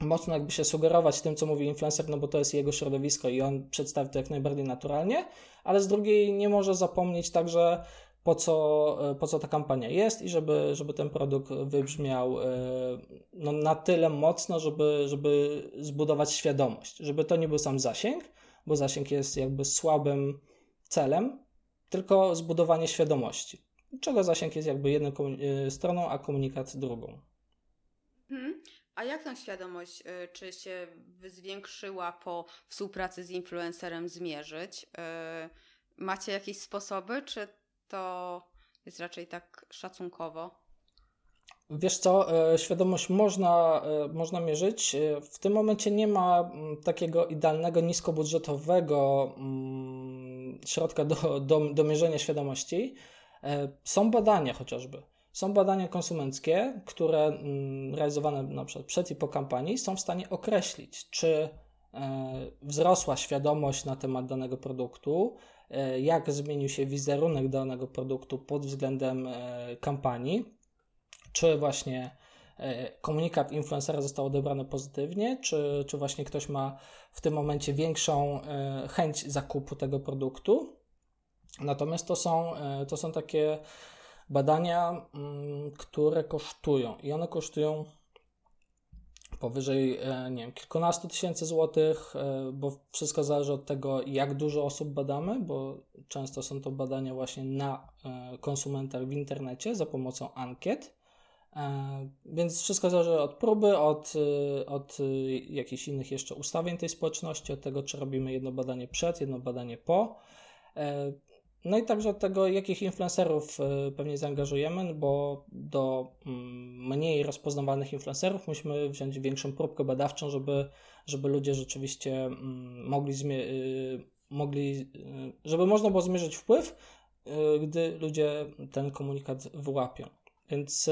mocno jakby się sugerować tym, co mówi influencer, no bo to jest jego środowisko i on przedstawi to jak najbardziej naturalnie, ale z drugiej nie może zapomnieć także po co, po co ta kampania jest i żeby, żeby ten produkt wybrzmiał e, no, na tyle mocno, żeby, żeby zbudować świadomość, żeby to nie był sam zasięg, bo zasięg jest jakby słabym celem, tylko zbudowanie świadomości. Czego zasięg jest jakby jedną e, stroną, a komunikat drugą. Hmm. A jak tą świadomość, czy się zwiększyła po współpracy z influencerem zmierzyć? Macie jakieś sposoby, czy to jest raczej tak szacunkowo. Wiesz co, e, świadomość można, można mierzyć. W tym momencie nie ma mm, takiego idealnego, niskobudżetowego mm, środka do, do, do mierzenia świadomości. Są badania chociażby. Są badania konsumenckie, które mm, realizowane na przykład przed i po kampanii są w stanie określić, czy wzrosła świadomość na temat danego produktu, E, jak zmienił się wizerunek danego produktu pod względem e, kampanii, czy właśnie e, komunikat influencera został odebrany pozytywnie, czy, czy właśnie ktoś ma w tym momencie większą chęć zakupu tego produktu. Natomiast to są, to są takie badania, mm, które kosztują i one kosztują powyżej nie wiem, kilkunastu tysięcy złotych, bo wszystko zależy od tego, jak dużo osób badamy, bo często są to badania właśnie na konsumentach w internecie za pomocą ankiet. Więc wszystko zależy od próby, od, od jakichś innych jeszcze ustawień tej społeczności, od tego, czy robimy jedno badanie przed, jedno badanie po. No i także od tego, jakich influencerów e, pewnie zaangażujemy, no bo do mm, mniej rozpoznawalnych influencerów musimy wziąć większą próbkę badawczą, żeby, żeby ludzie rzeczywiście mm, mogli, y, mogli, y, żeby można było zmierzyć wpływ, y, gdy ludzie ten komunikat wyłapią. Więc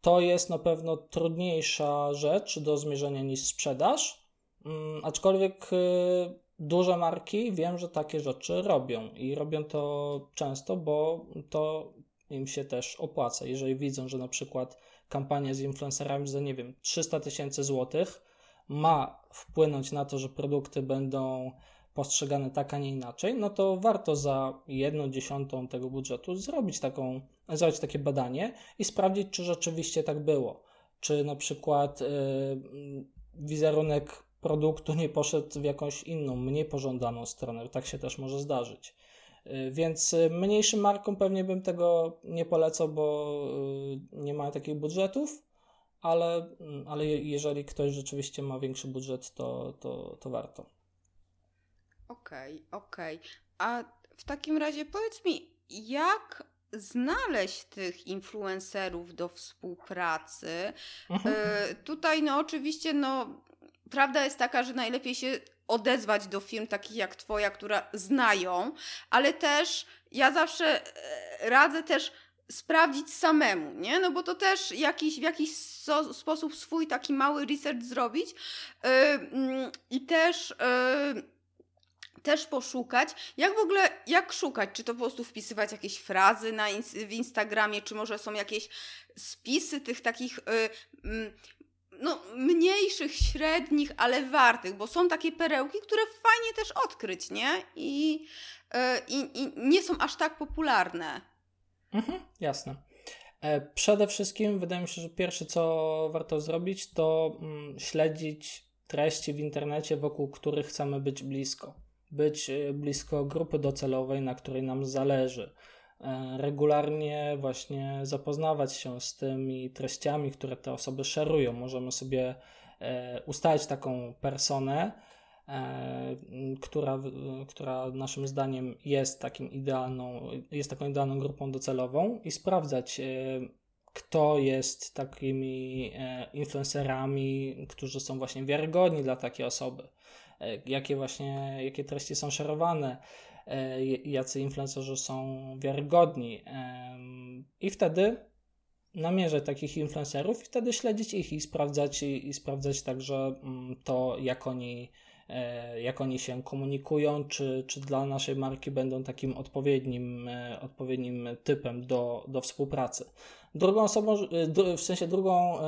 to jest na pewno trudniejsza rzecz do zmierzenia niż sprzedaż, mm, aczkolwiek duże marki wiem, że takie rzeczy robią i robią to często, bo to im się też opłaca. Jeżeli widzą, że na przykład kampania z influencerami za nie wiem 300 tysięcy złotych ma wpłynąć na to, że produkty będą postrzegane tak, a nie inaczej, no to warto za jedną dziesiątą tego budżetu zrobić, taką, zrobić takie badanie i sprawdzić, czy rzeczywiście tak było. Czy na przykład yy, wizerunek produktu nie poszedł w jakąś inną, mniej pożądaną stronę. Tak się też może zdarzyć. Y, więc y, mniejszym markom pewnie bym tego nie polecał, bo y, nie ma takich budżetów, ale, mm, ale jeżeli ktoś rzeczywiście ma większy budżet, to, to, to warto. Okej, okay, okej. Okay. A w takim razie powiedz mi, jak znaleźć tych influencerów do współpracy? Mhm. Y, tutaj no oczywiście no prawda jest taka, że najlepiej się odezwać do firm takich jak Twoja, które znają, ale też ja zawsze e, radzę też sprawdzić samemu, nie? No bo to też jakiś, w jakiś so, sposób swój taki mały research zrobić yy, i też. Yy, też poszukać, jak w ogóle, jak szukać, czy to po prostu wpisywać jakieś frazy na w Instagramie, czy może są jakieś spisy tych takich yy, no, mniejszych, średnich, ale wartych, bo są takie perełki, które fajnie też odkryć, nie? I, yy, i, i nie są aż tak popularne. Mhm, jasne. E, przede wszystkim wydaje mi się, że pierwsze co warto zrobić, to mm, śledzić treści w internecie, wokół których chcemy być blisko. Być e, blisko grupy docelowej, na której nam zależy E, regularnie właśnie zapoznawać się z tymi treściami, które te osoby szerują. Możemy sobie e, ustalić taką personę, e, która, która naszym zdaniem jest takim idealną, jest taką idealną grupą docelową i sprawdzać, kto jest takimi influencerami, którzy są właśnie wiarygodni dla takiej osoby, jakie właśnie, jakie treści są szerowane, E, jacy influencerzy są wiarygodni. I wtedy namierzać takich influencerów i wtedy śledzić ich i sprawdzać, i, i sprawdzać także mm, to, jak oni, e, jak oni się komunikują, czy, czy dla naszej marki będą takim odpowiednim, e, odpowiednim typem do, do współpracy. Drugą osobą, w sensie drugą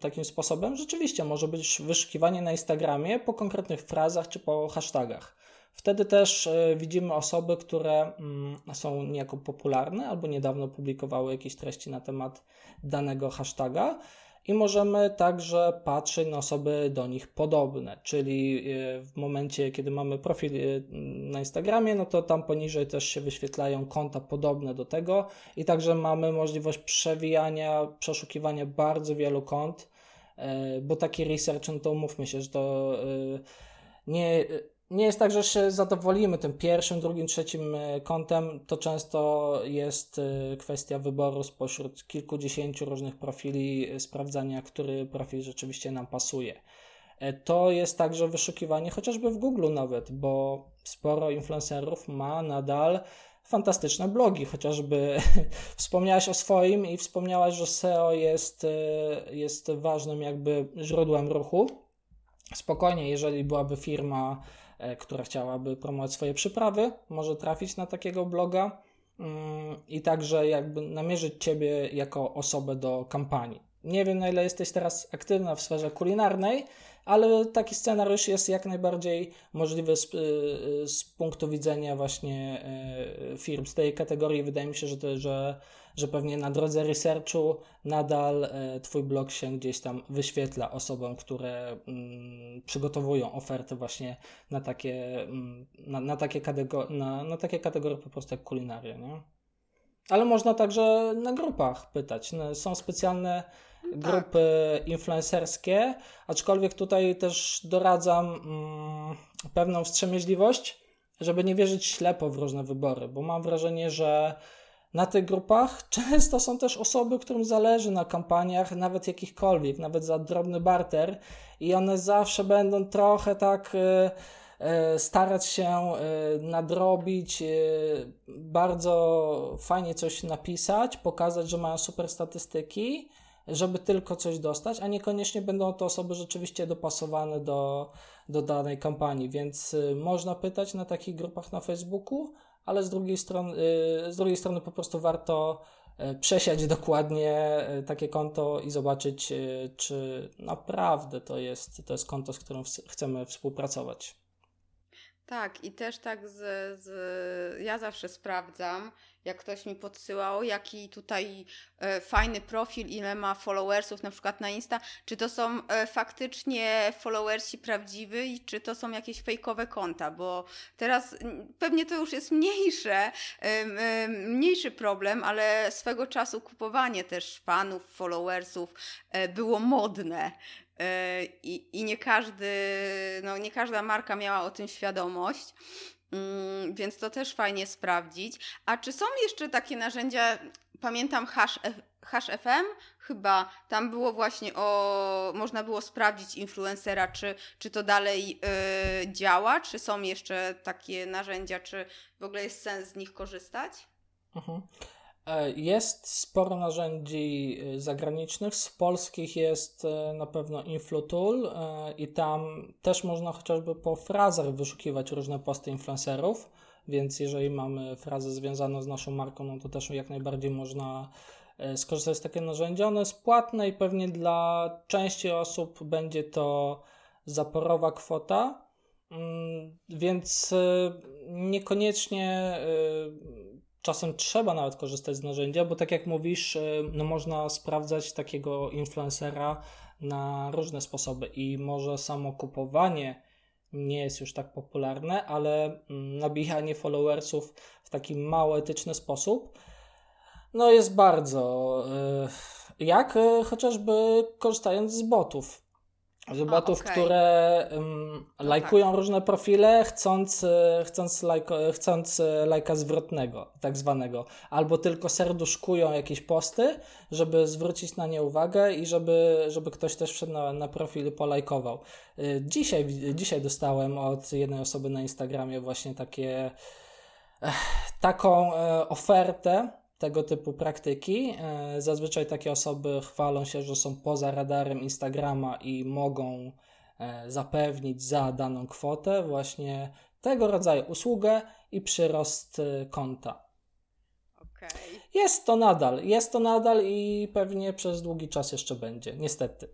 takim sposobem rzeczywiście może być wyszukiwanie na Instagramie po konkretnych frazach czy po hashtagach. Wtedy też e, widzimy osoby, które mm, są niejako popularne albo niedawno publikowały jakieś treści na temat danego hashtaga. I możemy także patrzeć na osoby do nich podobne, czyli e, w momencie, kiedy mamy profil e, na Instagramie, no to tam poniżej też się wyświetlają konta podobne do tego i także mamy możliwość przewijania, przeszukiwania bardzo wielu kont, bo taki research, no to umówmy się, że to nie nie jest tak, że się zadowolimy tym pierwszym, drugim, trzecim e, kątem. To często jest e, kwestia wyboru spośród kilkudziesięciu różnych profili, e, sprawdzania, który profil rzeczywiście nam pasuje. To jest także wyszukiwanie chociażby w Google nawet, bo sporo influencerów ma nadal fantastyczne blogi, chociażby [LAUGHS] wspomniałaś o swoim i wspomniałaś, że SEO jest, jest ważnym jakby źródłem ruchu. Spokojnie, jeżeli byłaby firma która chciałaby promować swoje przyprawy, może trafić na takiego bloga mm, i także jakby namierzyć Ciebie jako osobę do kampanii. Nie wiem, na ile jesteś teraz aktywna w sferze kulinarnej, ale taki scenariusz jest jak najbardziej możliwy z, y, z punktu widzenia właśnie y, firm z tej kategorii. Wydaje mi się, że, to, że że pewnie na drodze researchu nadal e, Twój blog się gdzieś tam wyświetla osobom, które mm, przygotowują oferty właśnie na takie, mm, na, na, takie kategor- na, na takie kategorie po prostu jak kulinaria, nie? Ale można także na grupach pytać. No, są specjalne tak. grupy tak. influencerskie, aczkolwiek tutaj też doradzam mm, pewną wstrzemięźliwość, żeby nie wierzyć ślepo w różne wybory, bo mam wrażenie, że na tych grupach [LAUGHS] często są też osoby, którym zależy na kampaniach, nawet jakichkolwiek, nawet za drobny barter, i one zawsze będą trochę tak. Yy, starać się nadrobić, bardzo fajnie coś napisać, pokazać, że mają super statystyki, żeby tylko coś dostać, a niekoniecznie będą to osoby rzeczywiście dopasowane do, do danej kampanii, więc można pytać na takich grupach na Facebooku, ale z drugiej strony, y, z drugiej strony po prostu warto y, przesiać dokładnie takie konto i zobaczyć, czy naprawdę to jest, to jest konto, z którym chcemy współpracować. Tak, i też tak z, z ja zawsze sprawdzam, jak ktoś mi podsyłał, jaki tutaj e, fajny profil, ile ma followersów na przykład na Insta, czy to są e, faktycznie followersi prawdziwi, czy to są jakieś fejkowe konta, bo teraz pewnie to już jest mniejsze, e, mniejszy problem, ale swego czasu kupowanie też fanów, followersów e, było modne. E, I, I nie każdy, no nie każda marka miała o tym świadomość. Mm, więc to też fajnie sprawdzić. A czy są jeszcze takie narzędzia, pamiętam Hash, FM, chyba tam było właśnie o, można było sprawdzić influencera, czy, czy to dalej y, działa, czy są jeszcze takie narzędzia, czy w ogóle jest sens z nich korzystać? Mhm. E, jest sporo narzędzi e, zagranicznych. Z polskich jest e, na pewno Influtool i tam też można chociażby po frazach wyszukiwać różne posty influencerów, więc jeżeli mamy frazę związaną z naszą marką, no to też jak najbardziej można skorzystać z takiego narzędzia. Ono jest płatne i pewnie dla części osób będzie to zaporowa kwota, mm, więc niekoniecznie czasem trzeba nawet korzystać z narzędzia, bo tak jak mówisz, e, no można sprawdzać takiego influencera na różne sposoby i może samo kupowanie nie jest już tak popularne, ale mm, nabijanie followersów w taki mało etyczny sposób no jest bardzo e, jak e, chociażby korzystając z botów Zobatów, okay. które um, lajkują tak. różne profile, chcąc, e, chcąc, lajko, chcąc e, lajka zwrotnego, tak zwanego. Albo tylko serduszkują jakieś posty, żeby zwrócić na nie uwagę i żeby, żeby ktoś też wszedł na, na profil i polajkował. E, dzisiaj, dzisiaj dostałem od jednej osoby na Instagramie właśnie takie taką ofertę, tego typu praktyki. E, zazwyczaj takie osoby chwalą się, że są poza radarem Instagrama i mogą e, zapewnić za daną kwotę właśnie tego rodzaju usługę i przyrost e, konta. Okay. Jest to nadal, jest to nadal i pewnie przez długi czas jeszcze będzie, niestety.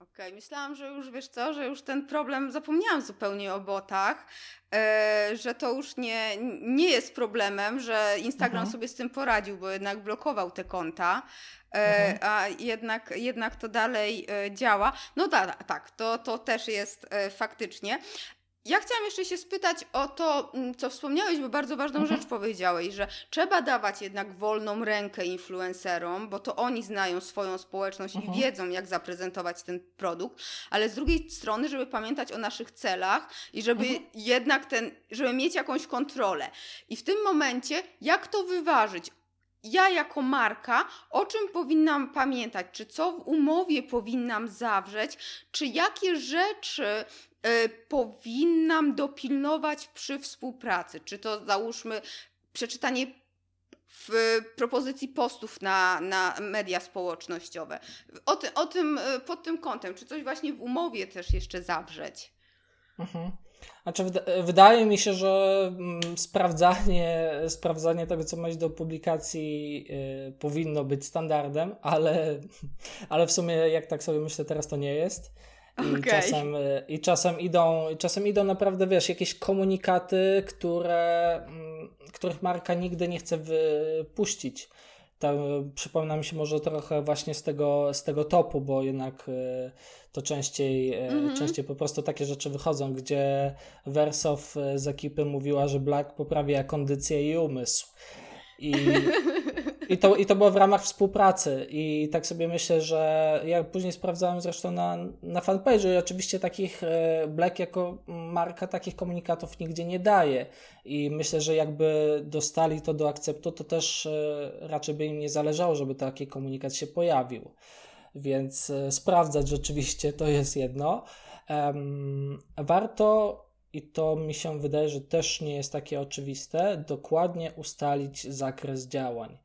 Okej, okay. myślałam, że już wiesz co, że już ten problem, zapomniałam zupełnie o botach, że to już nie, nie jest problemem, że Instagram mhm. sobie z tym poradził, bo jednak blokował te konta. E, mhm. A jednak, jednak to dalej e, działa. No tak, tak, to, to też jest e, faktycznie. Ja chciałam jeszcze się spytać o to, mm, co wspomniałeś, bo bardzo ważną mhm. rzecz powiedziałeś, że trzeba dawać jednak wolną rękę influencerom, bo to oni znają swoją społeczność mhm. i wiedzą, jak zaprezentować ten produkt, ale z drugiej strony, żeby pamiętać o naszych celach i żeby mhm. jednak ten, żeby mieć jakąś kontrolę. I w tym momencie, jak to wyważyć? ja jako marka, o czym powinnam pamiętać, czy co w umowie powinnam zawrzeć, czy jakie rzeczy powinnam dopilnować przy współpracy? Czy to załóżmy przeczytanie w propozycji postów na, na media społecznościowe. O, ty, o tym, y, pod tym kątem, czy coś właśnie w umowie też jeszcze zawrzeć? Mhm. Znaczy, wydaje mi się, że mm, sprawdzanie, sprawdzanie tego, co masz do publikacji, yy, powinno być standardem, ale, [LAUGHS] ale w sumie, jak tak sobie myślę, teraz to nie jest. I, okay. czasem, I czasem idą, czasem idą naprawdę, wiesz, jakieś komunikaty, które, mm, których marka nigdy nie chce wypuścić. Tam, przypomina mi się może trochę właśnie z tego, z tego topu, bo jednak e, to częściej, mm -hmm. częściej po prostu takie rzeczy wychodzą, gdzie Wersow z ekipy mówiła, że Black poprawia kondycję i umysł. I, [LAUGHS] i, to, I to było w ramach współpracy. I tak sobie myślę, że ja później sprawdzałem zresztą na, na fanpage'u i oczywiście takich e, Black jako marka takich komunikatów nigdzie nie daje. I myślę, że jakby dostali to do akceptu, to też e, raczej by im nie zależało, żeby taki komunikat się pojawił. Więc e, sprawdzać rzeczywiście to jest jedno. Warto i to mi się wydaje, że też nie jest takie oczywiste, dokładnie ustalić zakres działań.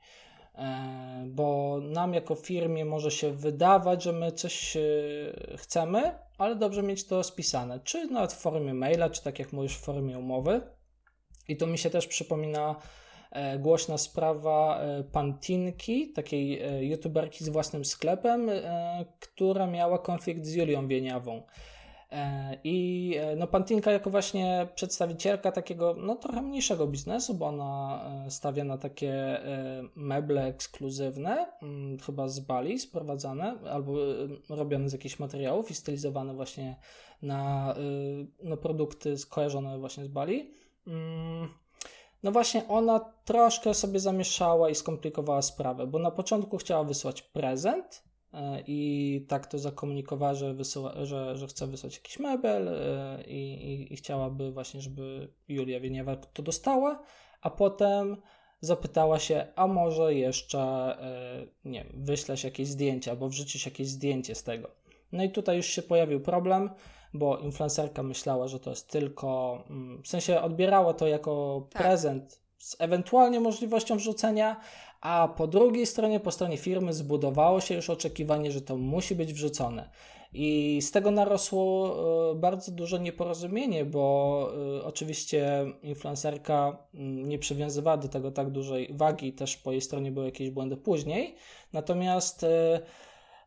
E, bo nam jako firmie może się wydawać, że my coś e, chcemy, ale dobrze mieć to spisane, czy nawet w formie maila, czy tak jak mówisz, w formie umowy. I tu mi się też przypomina e, głośna sprawa Pantinki, takiej youtuberki z własnym sklepem, która miała konflikt z Julią Wieniawą. E, I e, no, Pantinka jako właśnie przedstawicielka takiego no, trochę mniejszego biznesu, bo ona e, stawia na takie meble ekskluzywne, mm, chyba z Bali sprowadzane, albo robione z jakichś materiałów i stylizowane właśnie na no, produkty skojarzone właśnie z Bali. Mm, no właśnie ona troszkę sobie zamieszała i skomplikowała sprawę, bo na początku chciała wysłać prezent, i tak to zakomunikowała, że, wysyła, że, że chce wysłać jakiś mebel e, i, i, i chciałaby właśnie, żeby Julia Wieniewa to dostała, a potem zapytała się, a może jeszcze, e, nie wiem, wyślesz jakieś zdjęcie albo wrzucisz jakieś zdjęcie z tego. No i tutaj już się pojawił problem, bo influencerka myślała, że to jest tylko, mm, w sensie odbierała to jako tak. prezent z ewentualnie możliwością wrzucenia, a po drugiej stronie, po stronie firmy zbudowało się już oczekiwanie, że to musi być wrzucone. I z tego narosło e, bardzo duże nieporozumienie, bo e, oczywiście influencerka mm, nie przywiązywała do tego tak dużej wagi, też po jej stronie były jakieś błędy później. Natomiast e,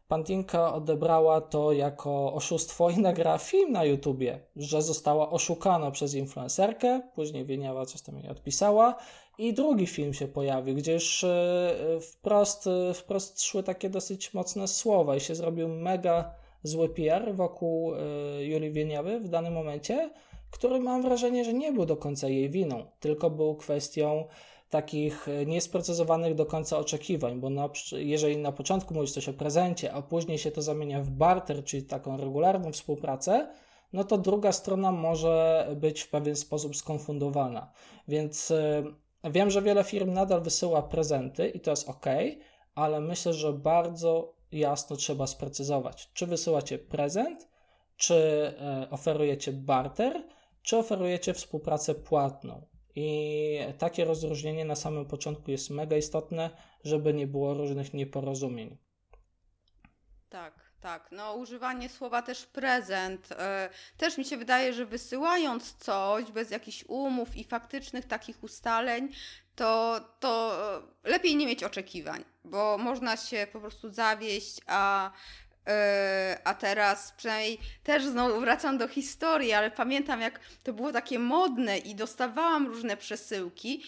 Pantinka odebrała to jako oszustwo i nagrała film na YouTubie, że została oszukana przez influencerkę, później Wieniawa coś tam jej odpisała i drugi film się pojawił, gdzie już e, wprost, e, wprost szły takie dosyć mocne słowa i się zrobił mega zły PR wokół e, Julii Wieniawy w danym momencie, który mam wrażenie, że nie był do końca jej winą, tylko był kwestią takich niesprecyzowanych do końca oczekiwań, bo na, jeżeli na początku mówisz coś o prezencie, a później się to zamienia w barter, czyli taką regularną współpracę, no to druga strona może być w pewien sposób skonfundowana. Więc Wiem, że wiele firm nadal wysyła prezenty i to jest ok, ale myślę, że bardzo jasno trzeba sprecyzować, czy wysyłacie prezent, czy e, oferujecie barter, czy oferujecie współpracę płatną. I takie rozróżnienie na samym początku jest mega istotne, żeby nie było różnych nieporozumień. Tak. No używanie słowa też prezent. E, też mi się wydaje, że wysyłając coś bez jakichś umów i faktycznych takich ustaleń, to, to lepiej nie mieć oczekiwań, bo można się po prostu zawieść, a e, a teraz przynajmniej też znowu wracam do historii, ale pamiętam jak to było takie modne i dostawałam różne przesyłki,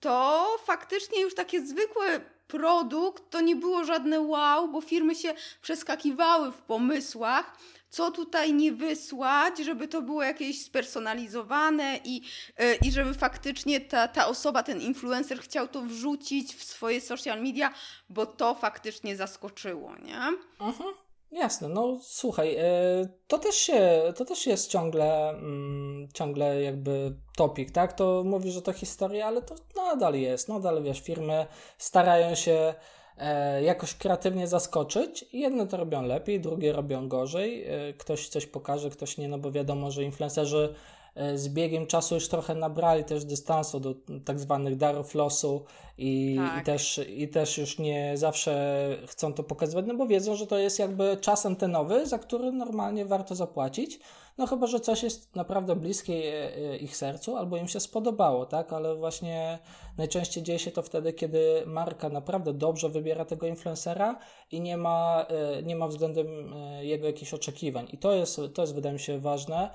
to faktycznie już takie zwykłe produkt to nie było żadne wow, bo firmy się przeskakiwały w pomysłach, co tutaj nie wysłać, żeby to było jakieś spersonalizowane i, yy, i żeby faktycznie ta, ta osoba, ten influencer chciał to wrzucić w swoje social media, bo to faktycznie zaskoczyło, nie? Mhm. Jasne, no słuchaj, e, to też się, to też jest ciągle, mm, ciągle jakby topik, tak? To mówi, że to historia, ale to nadal jest, nadal wiesz, firmy starają się e, jakoś kreatywnie zaskoczyć. Jedne to robią lepiej, drugie robią gorzej. E, ktoś coś pokaże, ktoś nie, no bo wiadomo, że influencerzy z biegiem czasu już trochę nabrali też dystansu do tak zwanych darów losu i, tak. i, też, i też już nie zawsze chcą to pokazywać, no bo wiedzą, że to jest jakby czas antenowy, za który normalnie warto zapłacić. No chyba, że coś jest naprawdę bliskie e, ich sercu albo im się spodobało, tak? Ale właśnie najczęściej dzieje się to wtedy, kiedy marka naprawdę dobrze wybiera tego influencera i nie ma, e, nie ma względem e, jego jakichś oczekiwań. I to jest, to jest wydaje mi się ważne,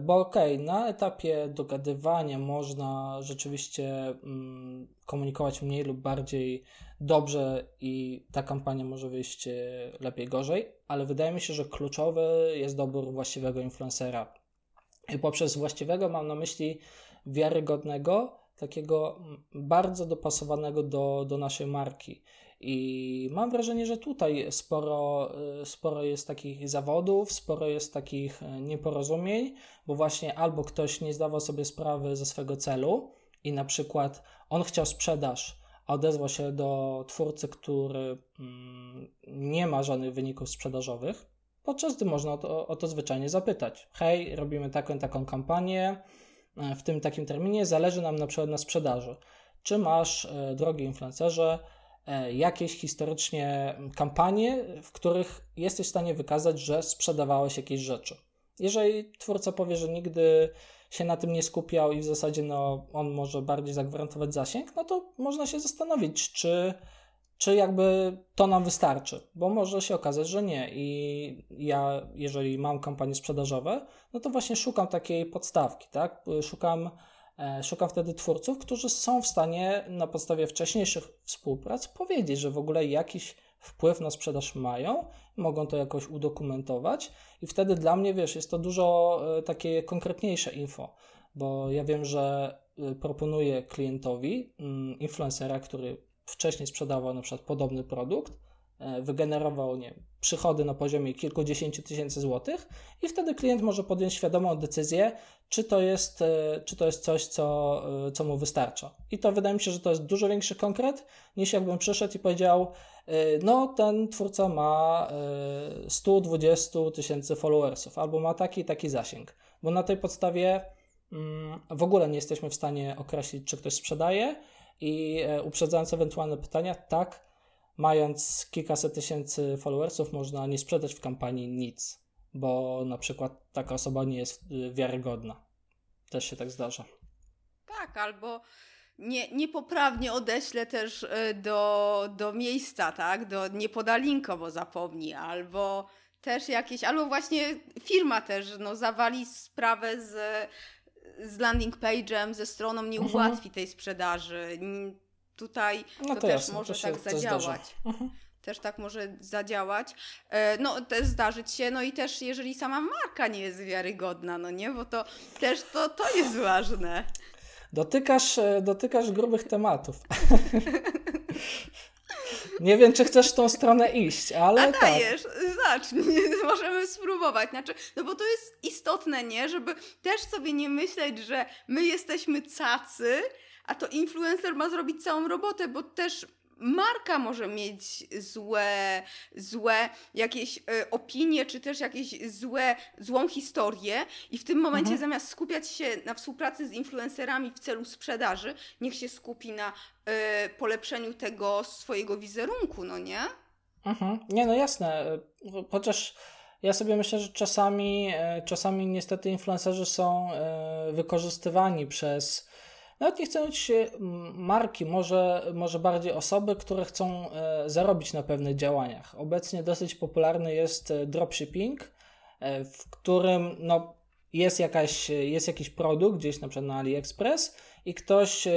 bo okej, okay, na etapie dogadywania można rzeczywiście mm, komunikować mniej lub bardziej dobrze i ta kampania może wyjść lepiej, gorzej, ale wydaje mi się, że kluczowy jest dobór właściwego influencera. I poprzez właściwego mam na myśli wiarygodnego, takiego bardzo dopasowanego do, do naszej marki. I mam wrażenie, że tutaj sporo, sporo jest takich zawodów, sporo jest takich nieporozumień, bo właśnie albo ktoś nie zdawał sobie sprawy ze swego celu i na przykład on chciał sprzedaż, odezwał się do twórcy, który mm, nie ma żadnych wyników sprzedażowych, podczas gdy można o to, o to zwyczajnie zapytać. Hej, robimy taką taką kampanię e, w tym takim terminie, zależy nam na przykład na sprzedaży. Czy masz, drogi influencerze, jakieś historycznie kampanie, w których jesteś w stanie wykazać, że sprzedawałeś jakieś rzeczy? Jeżeli twórca powie, że nigdy się na tym nie skupiał i w zasadzie no, on może bardziej zagwarantować zasięg, no to można się zastanowić, czy, czy jakby to nam wystarczy, bo może się okazać, że nie. I ja, jeżeli mam kampanie sprzedażowe, no to właśnie szukam takiej podstawki, tak? Szukam, e, szukam wtedy twórców, którzy są w stanie na podstawie wcześniejszych współprac powiedzieć, że w ogóle jakiś wpływ na sprzedaż mają, mogą to jakoś udokumentować. I wtedy dla mnie, wiesz, jest to dużo e, takie konkretniejsze info, bo ja wiem, że e, proponuję klientowi mm, influencera, który wcześniej sprzedawał na przykład podobny produkt, wygenerował nie, przychody na poziomie kilkudziesięciu tysięcy złotych i wtedy klient może podjąć świadomą decyzję, czy to jest, czy to jest coś, co, co mu wystarcza. I to wydaje mi się, że to jest dużo większy konkret, niż jakbym przyszedł i powiedział, E, no ten twórca ma 120 e, tysięcy followersów albo ma taki taki zasięg, bo na tej podstawie mm, w ogóle nie jesteśmy w stanie określić, czy ktoś sprzedaje i e, uprzedzając ewentualne pytania, tak, mając kilkaset tysięcy followersów, można nie sprzedać w kampanii nic, bo na przykład taka osoba nie jest wiarygodna. Też się tak zdarza. Tak, albo nie, niepoprawnie odeślę też e, do, do miejsca, tak? Do, nie poda linka, bo zapomni, albo też jakieś, albo właśnie firma też no, zawali sprawę z, z landing page'em, ze stroną, nie mhm. ułatwi tej sprzedaży. Tutaj no to, to, też może to tak zadziałać. Mhm. Też tak może zadziałać. E, no, też zdarzyć się, no i też jeżeli sama marka nie jest wiarygodna, no nie, bo to też to, to jest ważne. Dotykasz, e, dotykasz grubych tematów. [LAUGHS] Nie wiem, czy chcesz w tą stronę iść, ale. A tak. dajesz, tak. zacznij, [LAUGHS] możemy spróbować. Znaczy, no bo to jest istotne, nie? Żeby też sobie nie myśleć, że my jesteśmy cacy, a to influencer ma zrobić całą robotę, bo też marka może mieć złe, złe jakieś y, opinie, czy też jakieś złe, złą historię i w tym momencie mhm. zamiast skupiać się na współpracy z influencerami w celu sprzedaży, niech się skupi na y, polepszeniu tego swojego wizerunku, no nie? Mhm. Nie, no jasne, chociaż ja sobie myślę, że czasami, czasami niestety influencerzy są wykorzystywani przez nawet nie chcę mówić marki, może, może bardziej osoby, które chcą e, zarobić na pewnych działaniach. Obecnie dosyć popularny jest e, dropshipping, e, w którym no, jest, jakaś, jest jakiś produkt gdzieś na przykład na AliExpress i ktoś,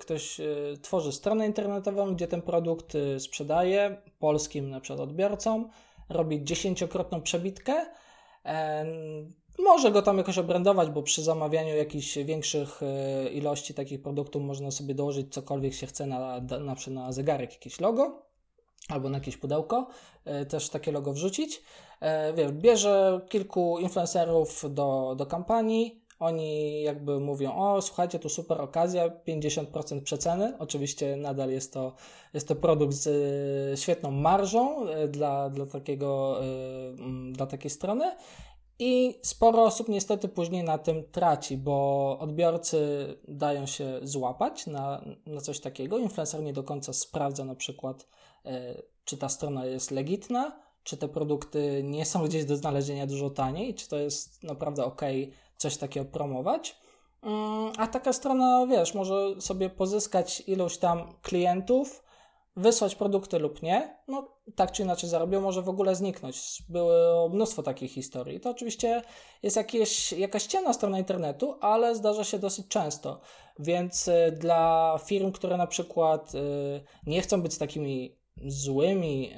ktoś tworzy stronę internetową, gdzie ten produkt sprzedaje polskim na przykład odbiorcom, robi dziesięciokrotną przebitkę może go tam jakoś obrandować, bo przy zamawianiu jakichś większych e, ilości takich produktów można sobie dołożyć cokolwiek się chce na, na przykład na zegarek jakieś logo albo na jakieś pudełko, e, też takie logo wrzucić. E, Wiesz, bierze kilku influencerów do, do kampanii, oni jakby mówią, o słuchajcie, tu super okazja, 50% przeceny. Oczywiście nadal jest to, jest to produkt z świetną marżą dla, dla, takiego, dla takiej strony I sporo osób niestety później na tym traci, bo odbiorcy dają się złapać na, na coś takiego. Influencer nie do końca sprawdza na przykład, e, czy ta strona jest legitna, czy te produkty nie są gdzieś do znalezienia dużo taniej, czy to jest naprawdę ok coś takiego promować. Mm, a taka strona, wiesz, może sobie pozyskać ilość tam klientów, wysłać produkty lub nie, no tak czy inaczej zarobią, może w ogóle zniknąć. Było mnóstwo takich historii. To oczywiście jest jakieś, jakaś ciemna strona internetu, ale zdarza się dosyć często. Więc y, dla firm, które na przykład y, nie chcą być takimi złymi,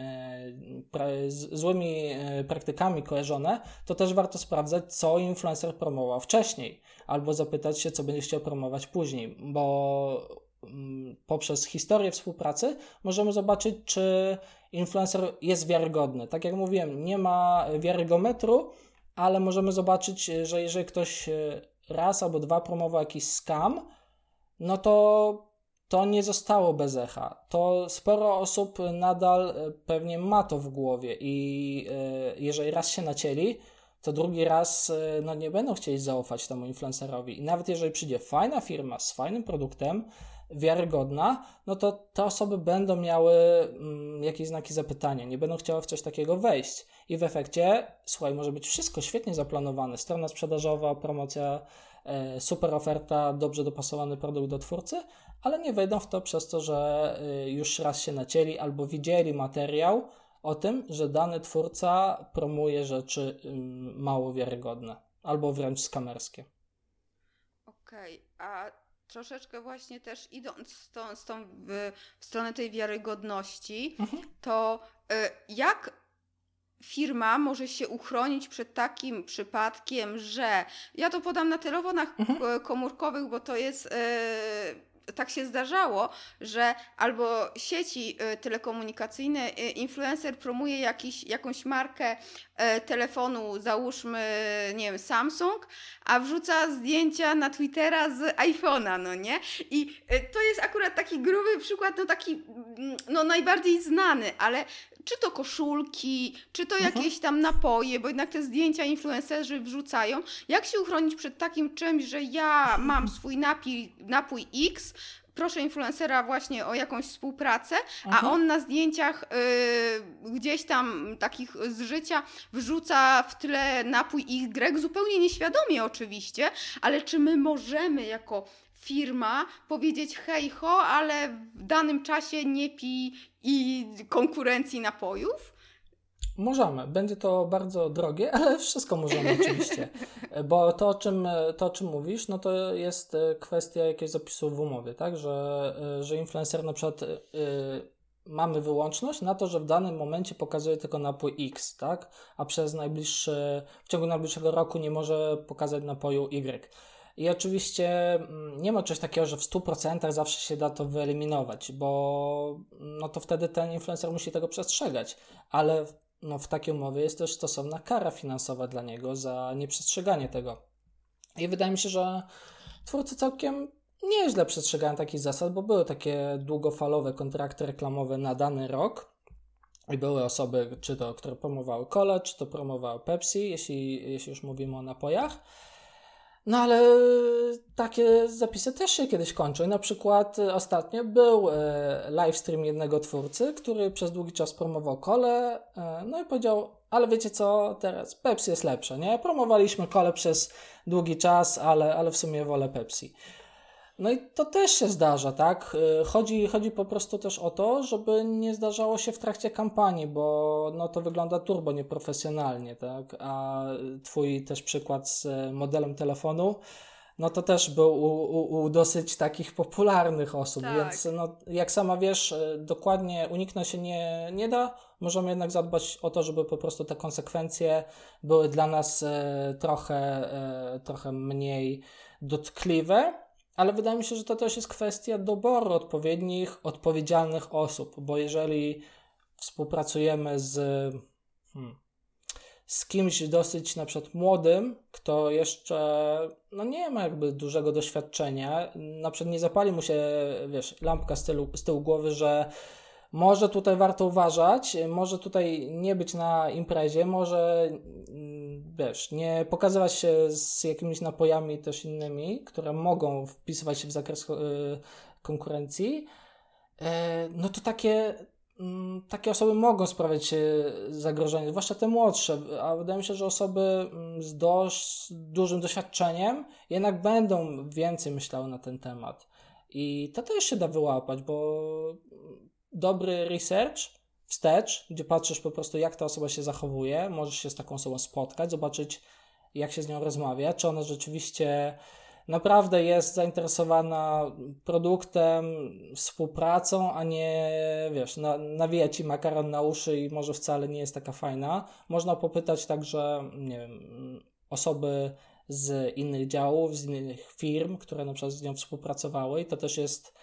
y, złymi praktykami kojarzone, to też warto sprawdzać, co influencer promował wcześniej, albo zapytać się, co będzie chciał promować później, bo poprzez historię współpracy możemy zobaczyć, czy influencer jest wiarygodny. Tak jak mówiłem, nie ma wiarygometru, ale możemy zobaczyć, że jeżeli ktoś e, raz albo dwa promował jakiś scam, no to to nie zostało bez echa. To sporo osób nadal e, pewnie ma to w głowie i e, jeżeli raz się nacięli, to drugi raz no, nie będą chcieli zaufać temu influencerowi. I nawet jeżeli przyjdzie fajna firma z fajnym produktem, wiarygodna, no to te osoby będą miały mm, jakieś znaki zapytania, nie będą chciały w coś takiego wejść. I w efekcie, słuchaj, może być wszystko świetnie zaplanowane, strona sprzedażowa, promocja, e, super oferta, dobrze dopasowany produkt do twórcy, ale nie wejdą w to przez to, że e, już raz się nacięli albo widzieli materiał o tym, że dany twórca promuje rzeczy mm, mało wiarygodne albo wręcz skamerskie. Okej, okay, a troszeczkę właśnie też idąc z tą, z tą w, w stronę tej wiarygodności, mhm. to y, jak firma może się uchronić przed takim przypadkiem, że ja to podam na telefonach mhm. komórkowych, bo to jest. Y, tak się zdarzało, że albo sieci y, telekomunikacyjne, influencer promuje jakiś, jakąś markę telefonu, załóżmy, nie wiem, Samsung, a wrzuca zdjęcia na Twittera z iPhone'a, no nie? I e, to jest akurat taki gruby przykład, no taki, mm, no najbardziej znany, ale czy to koszulki, czy to mhm. jakieś tam napoje, bo jednak te zdjęcia influencerzy wrzucają. Jak się uchronić przed takim czymś, że ja mam swój napój, napój X, proszę influencera właśnie o jakąś współpracę, a mhm. on na zdjęciach y, gdzieś tam takich z życia wrzuca w tle napój Y, zupełnie nieświadomie oczywiście, ale czy my możemy jako firma powiedzieć hej ho, ale w danym czasie nie pij i konkurencji napojów? Możemy. Będzie to bardzo drogie, [LAUGHS] ale wszystko możemy oczywiście. Bo to o, czym, to, o czym mówisz, no to jest kwestia jakiegoś zapisu w umowie, tak? Że, że influencer na przykład y, mamy wyłączność na to, że w danym momencie pokazuje tylko napój X, tak? A przez najbliższy, w ciągu najbliższego roku nie może pokazać napoju Y. I oczywiście mm, nie ma czegoś takiego, że w 100% zawsze się da to wyeliminować, bo no to wtedy ten influencer musi tego przestrzegać, ale no w takiej umowie jest też stosowna kara finansowa dla niego za nieprzestrzeganie tego. I wydaje mi się, że twórcy całkiem nieźle przestrzegają takich zasad, bo były takie długofalowe kontrakty reklamowe na dany rok. I były osoby, czy to, które promowały kole, czy to promowały Pepsi, jeśli, jeśli już mówimy o napojach. No ale takie zapisy też się kiedyś kończą. Na przykład e, ostatnio był e, livestream jednego twórcy, który przez długi czas promował kole, e, no i powiedział, ale wiecie co, teraz Pepsi jest lepsze, nie? Promowaliśmy kole przez długi czas, ale, ale w sumie wolę Pepsi. No i to też się zdarza, tak? Y, chodzi, chodzi po prostu też o to, żeby nie zdarzało się w trakcie kampanii, bo no to wygląda turbo nieprofesjonalnie, tak? A twój też przykład z modelem telefonu, no to też był u, u, u dosyć takich popularnych osób, tak. więc no, jak sama wiesz, y, dokładnie uniknąć się nie, nie da. Możemy jednak zadbać o to, żeby po prostu te konsekwencje były dla nas y, trochę, trochę mniej dotkliwe ale wydaje mi się, że to też jest kwestia doboru odpowiednich, odpowiedzialnych osób, bo jeżeli współpracujemy z, hmm, z kimś dosyć na przykład młodym, kto jeszcze no nie ma jakby dużego doświadczenia, na przykład nie zapali mu się, wiesz, lampka z z tyłu głowy, że może tutaj warto uważać, może tutaj nie być na imprezie, może mm, wiesz, nie pokazywać się z jakimiś napojami też innymi, które mogą wpisywać się w zakres y, konkurencji. E, no to takie, mm, takie osoby mogą sprawiać zagrożenie, zwłaszcza te młodsze, a wydaje mi się, że osoby mm, z dość dużym doświadczeniem jednak będą więcej myślały na ten temat. I to też się da wyłapać, bo dobry research wstecz, gdzie patrzysz po prostu, jak ta osoba się zachowuje, możesz się z taką osobą spotkać, zobaczyć, jak się z nią rozmawia, czy ona rzeczywiście naprawdę jest zainteresowana produktem, współpracą, a nie, wiesz, na, nawija ci makaron na uszy i może wcale nie jest taka fajna. Można popytać także, nie wiem, osoby z innych działów, z innych firm, które na przykład z nią współpracowały i to też jest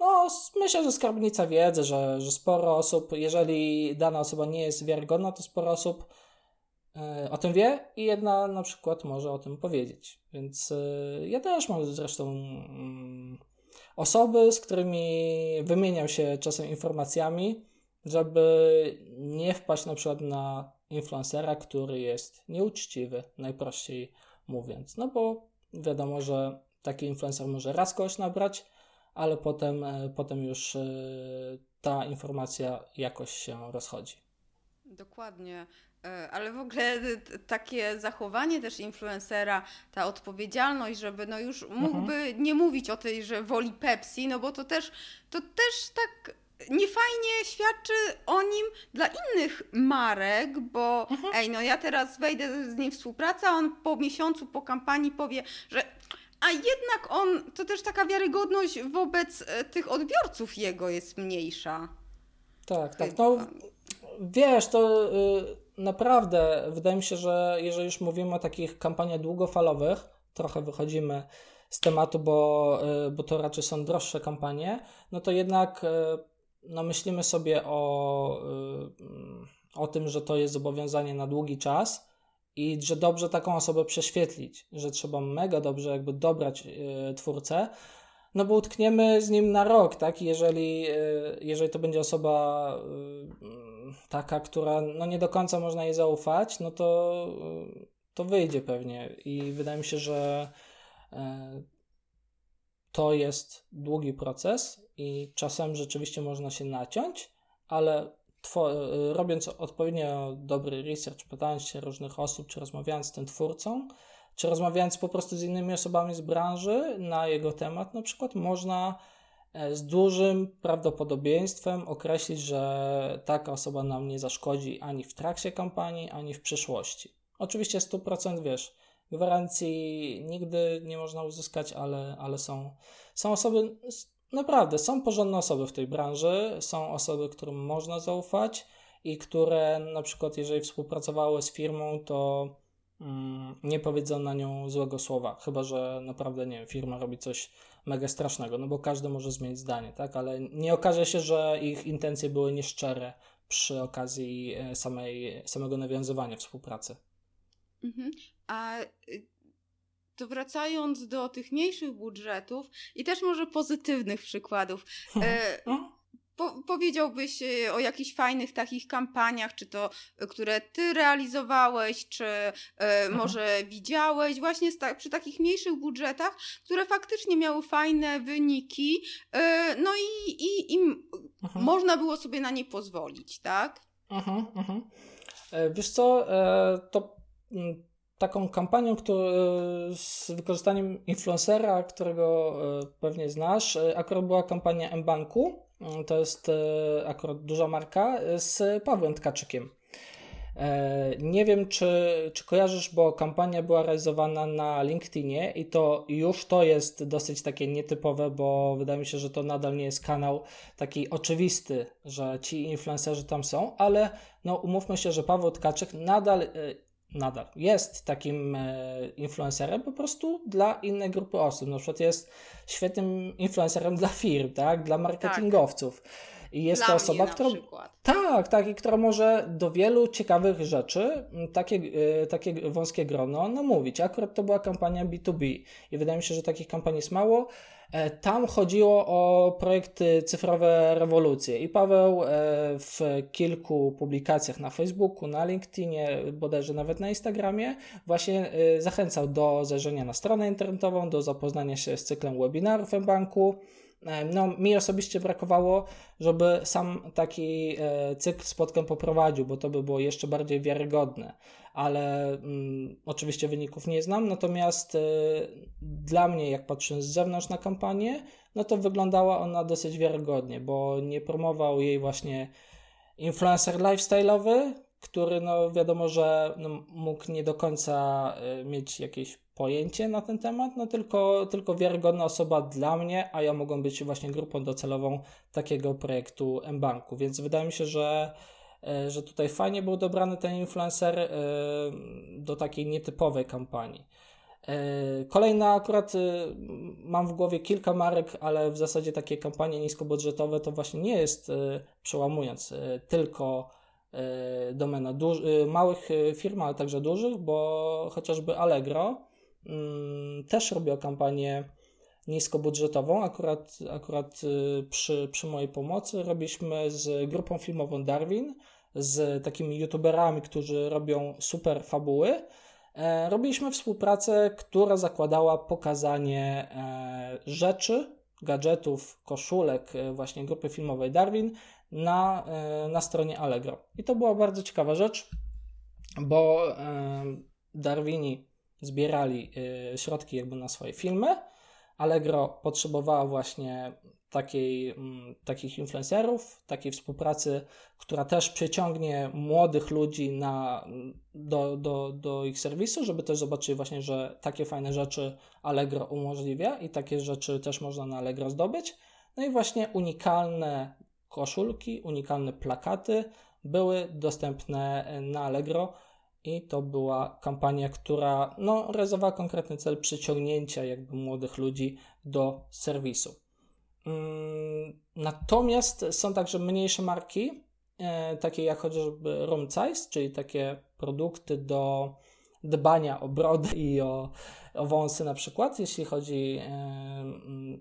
no, myślę, że skarbnica wiedzy, że, że sporo osób, jeżeli dana osoba nie jest wiarygodna, to sporo osób e, o tym wie i jedna na przykład może o tym powiedzieć. Więc e, ja też mam zresztą mm, osoby, z którymi wymieniam się czasem informacjami, żeby nie wpaść na przykład na influencera, który jest nieuczciwy, najprościej mówiąc. No bo wiadomo, że taki influencer może raz kogoś nabrać, ale potem, e, potem już e, ta informacja jakoś się rozchodzi. Dokładnie. E, ale w ogóle takie zachowanie też influencera, ta odpowiedzialność, żeby no już mógłby mhm. nie mówić o tej, że woli Pepsi, no bo to też, to też tak niefajnie świadczy o nim dla innych marek, bo mhm. ej, no ja teraz wejdę z nim w współpracę, a on po miesiącu, po kampanii powie, że a jednak on, to też taka wiarygodność wobec e, tych odbiorców jego jest mniejsza. Tak, tak. No, wiesz, to y, naprawdę wydaje mi się, że jeżeli już mówimy o takich kampaniach długofalowych, trochę wychodzimy z tematu, bo, y, bo to raczej są droższe kampanie, no to jednak y, no myślimy sobie o, o tym, że to jest zobowiązanie na długi czas i że dobrze taką osobę prześwietlić, że trzeba mega dobrze jakby dobrać yy, twórcę, no bo utkniemy z nim na rok, tak? Jeżeli, yy, jeżeli to będzie osoba yy, taka, która no nie do końca można jej zaufać, no to, to wyjdzie pewnie i wydaje mi się, że to jest długi proces i czasem rzeczywiście można się naciąć, ale robiąc odpowiednio dobry research, pytając się różnych osób, czy rozmawiając z tym twórcą, czy rozmawiając po prostu z innymi osobami z branży na jego temat, na przykład można e, z dużym prawdopodobieństwem określić, że taka osoba nam nie zaszkodzi ani w trakcie kampanii, ani w przyszłości. Oczywiście 100% wiesz, gwarancji nigdy nie można uzyskać, ale, ale są, są osoby Naprawdę, są porządne osoby w tej branży, są osoby, którym można zaufać i które na przykład, jeżeli współpracowały z firmą, to mm, nie powiedzą na nią złego słowa, chyba że naprawdę, nie wiem, firma robi coś mega strasznego, no bo każdy może zmienić zdanie, tak, ale nie okaże się, że ich intencje były nieszczere przy okazji e, samej, samego nawiązywania współpracy. Mhm. A y, to wracając do tych mniejszych budżetów i też może pozytywnych przykładów. E, no. po, powiedziałbyś e, o jakichś fajnych takich kampaniach, czy to, e, które ty realizowałeś, czy e, mhm. może widziałeś, właśnie ta, przy takich mniejszych budżetach, które faktycznie miały fajne wyniki, e, no i, i, i mhm. można było sobie na nie pozwolić, tak? Mhm, mhm. E, wiesz co, to mm, taką kampanią który, z wykorzystaniem influencera, którego e, pewnie znasz. E, akurat była kampania mBanku, e, to jest akurat duża marka, z Pawłem Tkaczykiem. Nie wiem, czy, czy kojarzysz, bo kampania była realizowana na LinkedInie i to już to jest dosyć takie nietypowe, bo wydaje mi się, że to nadal nie jest kanał taki oczywisty, że ci influencerzy tam są, ale no umówmy się, że Paweł Tkaczyk nadal nadal jest takim e, influencerem po prostu dla innej grupy osób. Na przykład jest świetnym influencerem dla firm, tak? dla marketingowców. Tak. I jest Dla to osoba, która. Tak, tak, i która może do wielu ciekawych rzeczy takie, e, takie wąskie grono namówić. Akurat to była kampania B2B i wydaje mi się, że takich kampanii jest mało. E, tam chodziło o projekty cyfrowe rewolucje i Paweł e, w kilku publikacjach na Facebooku, na LinkedInie, bodajże nawet na Instagramie właśnie zachęcał do zajrzenia na stronę internetową, do zapoznania się z cyklem webinarów w banku no, mi osobiście brakowało, żeby sam taki e, cykl spotkań poprowadził, bo to by było jeszcze bardziej wiarygodne, ale mm, oczywiście wyników nie znam, natomiast e, dla mnie, jak patrzę z zewnątrz na kampanię, no to wyglądała ona dosyć wiarygodnie, bo nie promował jej właśnie influencer lifestyle'owy, który no wiadomo, że no, mógł nie do końca e, mieć jakieś pojęcie na ten temat, no tylko, tylko wiarygodna osoba dla mnie, a ja mogą być właśnie grupą docelową takiego projektu mBanku, więc wydaje mi się, że e, że tutaj fajnie był dobrany ten influencer e, do takiej nietypowej kampanii. E, kolejna akurat mam w głowie kilka marek, ale w zasadzie takie kampanie niskobudżetowe to właśnie nie jest przełamując tylko domena małych firm, ale także dużych, bo chociażby Allegro też robię kampanię niskobudżetową. Akurat, akurat y, przy, przy mojej pomocy robiliśmy z grupą filmową Darwin, z takimi youtuberami, którzy robią super fabuły. E, robiliśmy współpracę, która zakładała pokazanie e, rzeczy, gadżetów, koszulek e, właśnie grupy filmowej Darwin na, na stronie Allegro. I to była bardzo ciekawa rzecz, bo Darwini zbierali y, środki jakby na swoje filmy. Allegro potrzebowała właśnie takiej, mm, takich influencerów, takiej współpracy, która też przyciągnie młodych ludzi na, do, do, do ich serwisu, żeby też zobaczyli właśnie, że takie fajne rzeczy Allegro umożliwia i takie rzeczy też można na Allegro zdobyć. No i właśnie unikalne koszulki, unikalne plakaty były dostępne na Allegro i to była kampania, która no, realizowała konkretny cel przyciągnięcia jakby młodych ludzi do serwisu. Mm, natomiast są także mniejsze marki, e, takie jak chociażby Room Size, czyli takie produkty do dbania o brody i o, o wąsy na przykład, jeśli chodzi e,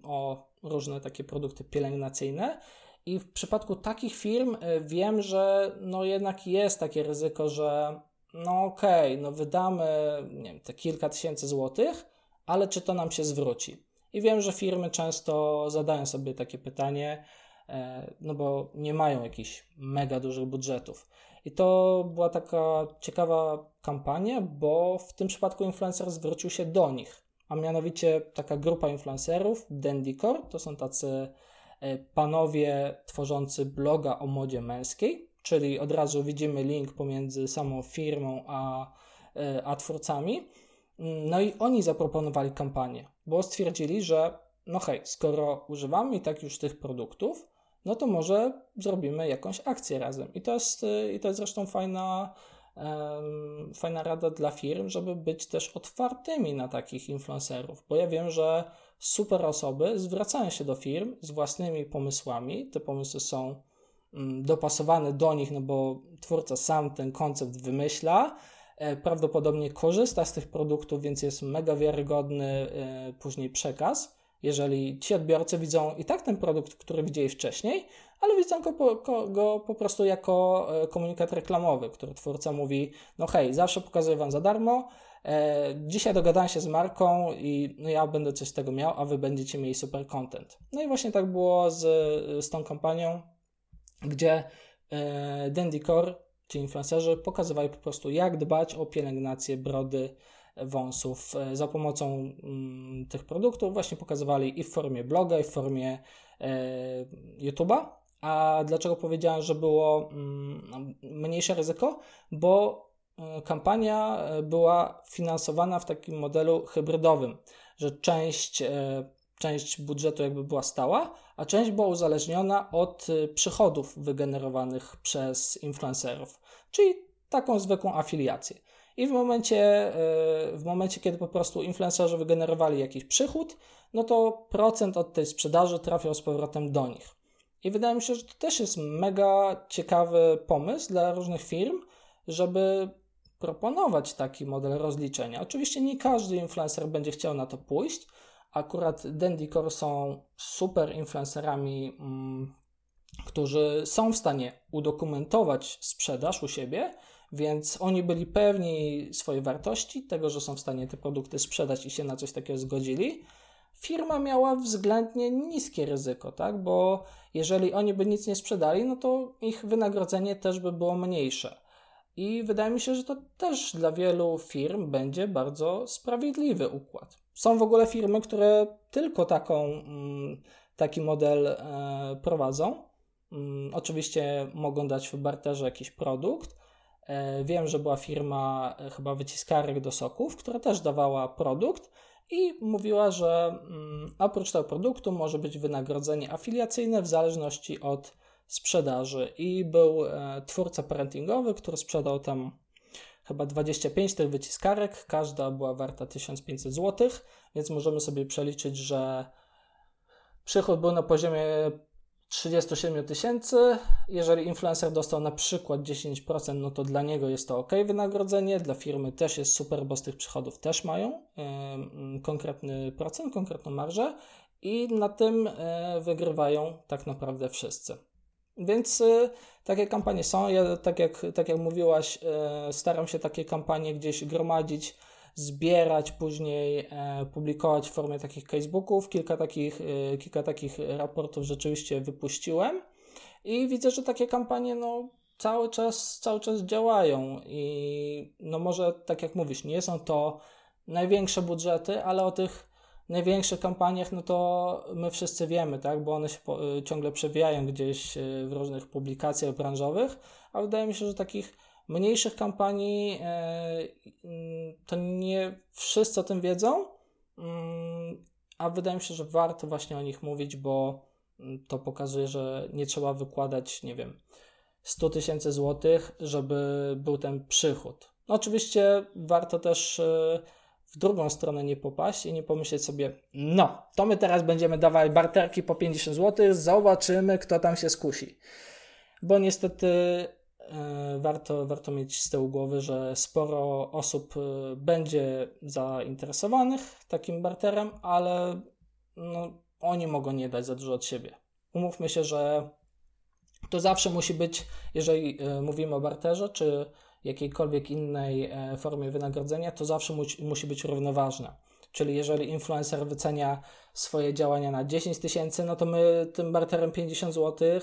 o różne takie produkty pielęgnacyjne. I w przypadku takich firm e, wiem, że no jednak jest takie ryzyko, że no okej, okay, no wydamy nie wiem, te kilka tysięcy złotych, ale czy to nam się zwróci? I wiem, że firmy często zadają sobie takie pytanie, e, no bo nie mają jakichś mega dużych budżetów. I to była taka ciekawa kampania, bo w tym przypadku influencer zwrócił się do nich, a mianowicie taka grupa influencerów, Dandycore, to są tacy e, panowie tworzący bloga o modzie męskiej, czyli od razu widzimy link pomiędzy samą firmą a, e, a twórcami. No i oni zaproponowali kampanię, bo stwierdzili, że no hej, skoro używamy i tak już tych produktów, no to może zrobimy jakąś akcję razem. I to jest, i to jest zresztą fajna, um, fajna rada dla firm, żeby być też otwartymi na takich influencerów, bo ja wiem, że super osoby zwracają się do firm z własnymi pomysłami. Te pomysły są Mm, dopasowany do nich, no bo twórca sam ten koncept wymyśla, e, prawdopodobnie korzysta z tych produktów, więc jest mega wiarygodny e, później przekaz. Jeżeli ci odbiorcy widzą i tak ten produkt, który widzieli wcześniej, ale widzą go po, go po prostu jako e, komunikat reklamowy, który twórca mówi: No hej, zawsze pokazuję Wam za darmo. dzisiaj dogadałem się z marką i no ja będę coś z tego miał, a Wy będziecie mieli super content. No i właśnie tak było z, z tą kampanią gdzie e, Dandycore, ci influencerzy, pokazywali po prostu, jak dbać o pielęgnację brody, wąsów e, za pomocą mm, tych produktów. Właśnie pokazywali i w formie bloga, i w formie e, YouTube'a. A dlaczego powiedziałem, że było mm, mniejsze ryzyko? Bo kampania była finansowana w takim modelu hybrydowym, że część część budżetu jakby była stała, a część była uzależniona od y, przychodów wygenerowanych przez influencerów, czyli taką zwykłą afiliację. I w momencie, y, w momencie, kiedy po prostu influencerzy wygenerowali jakiś przychód, no to procent od tej sprzedaży trafiał z powrotem do nich. I wydaje mi się, że to też jest mega ciekawy pomysł dla różnych firm, żeby proponować taki model rozliczenia. Oczywiście nie każdy influencer będzie chciał na to pójść. Akurat Dendicore są super influencerami, mm, którzy są w stanie udokumentować sprzedaż u siebie, więc oni byli pewni swojej wartości, tego, że są w stanie te produkty sprzedać i się na coś takiego zgodzili. Firma miała względnie niskie ryzyko, tak? Bo jeżeli oni by nic nie sprzedali, no to ich wynagrodzenie też by było mniejsze. I wydaje mi się, że to też dla wielu firm będzie bardzo sprawiedliwy układ. Są w ogóle firmy, które tylko taką, mm, taki model e, prowadzą. Mm, oczywiście mogą dać w barterze jakiś produkt. E, wiem, że była firma e, chyba wyciskarek do soków, która też dawała produkt i mówiła, że mm, oprócz tego produktu może być wynagrodzenie afiliacyjne w zależności od sprzedaży. I był twórca parentingowy, który sprzedał tam chyba 25 tych wyciskarek, każda była warta 1500 zł, więc możemy sobie przeliczyć, że przychód był na poziomie 37 tysięcy. Jeżeli influencer dostał na przykład 10%, no to dla niego jest to ok wynagrodzenie, dla firmy też jest super, bo z tych przychodów też mają yy, konkretny procent, konkretną marżę i na tym yy, wygrywają tak naprawdę wszyscy. Więc y, takie kampanie są. Ja, tak jak, tak jak mówiłaś, y, staram się takie kampanie gdzieś gromadzić, zbierać, później y, publikować w formie takich casebooków. Kilka takich, y, kilka takich raportów rzeczywiście wypuściłem i widzę, że takie kampanie no, cały, czas, cały czas działają. I no może, tak jak mówisz, nie są to największe budżety, ale o tych największych kampaniach, no to my wszyscy wiemy, tak, bo one się po, y, ciągle przewijają gdzieś y, w różnych publikacjach branżowych, a wydaje mi się, że takich mniejszych kampanii mm, to nie wszyscy o tym wiedzą, a wydaje mi się, że warto właśnie o nich mówić, bo to pokazuje, że nie trzeba wykładać, nie wiem, 100 tysięcy złotych, żeby był ten przychód. No oczywiście warto też w drugą stronę nie popaść i nie pomyśleć sobie, no, to my teraz będziemy dawać barterki po 50 zł, zobaczymy, kto tam się skusi. Bo niestety e, warto, warto mieć z tyłu głowy, że sporo osób e, będzie zainteresowanych takim barterem, ale no, oni mogą nie dać za dużo od siebie. Umówmy się, że to zawsze musi być, jeżeli e, mówimy o barterze, czy jakiejkolwiek innej e, formie wynagrodzenia, to zawsze musi, być równoważne. Czyli jeżeli influencer wycenia swoje działania na 10 tysięcy, no to my tym barterem 50 zł e,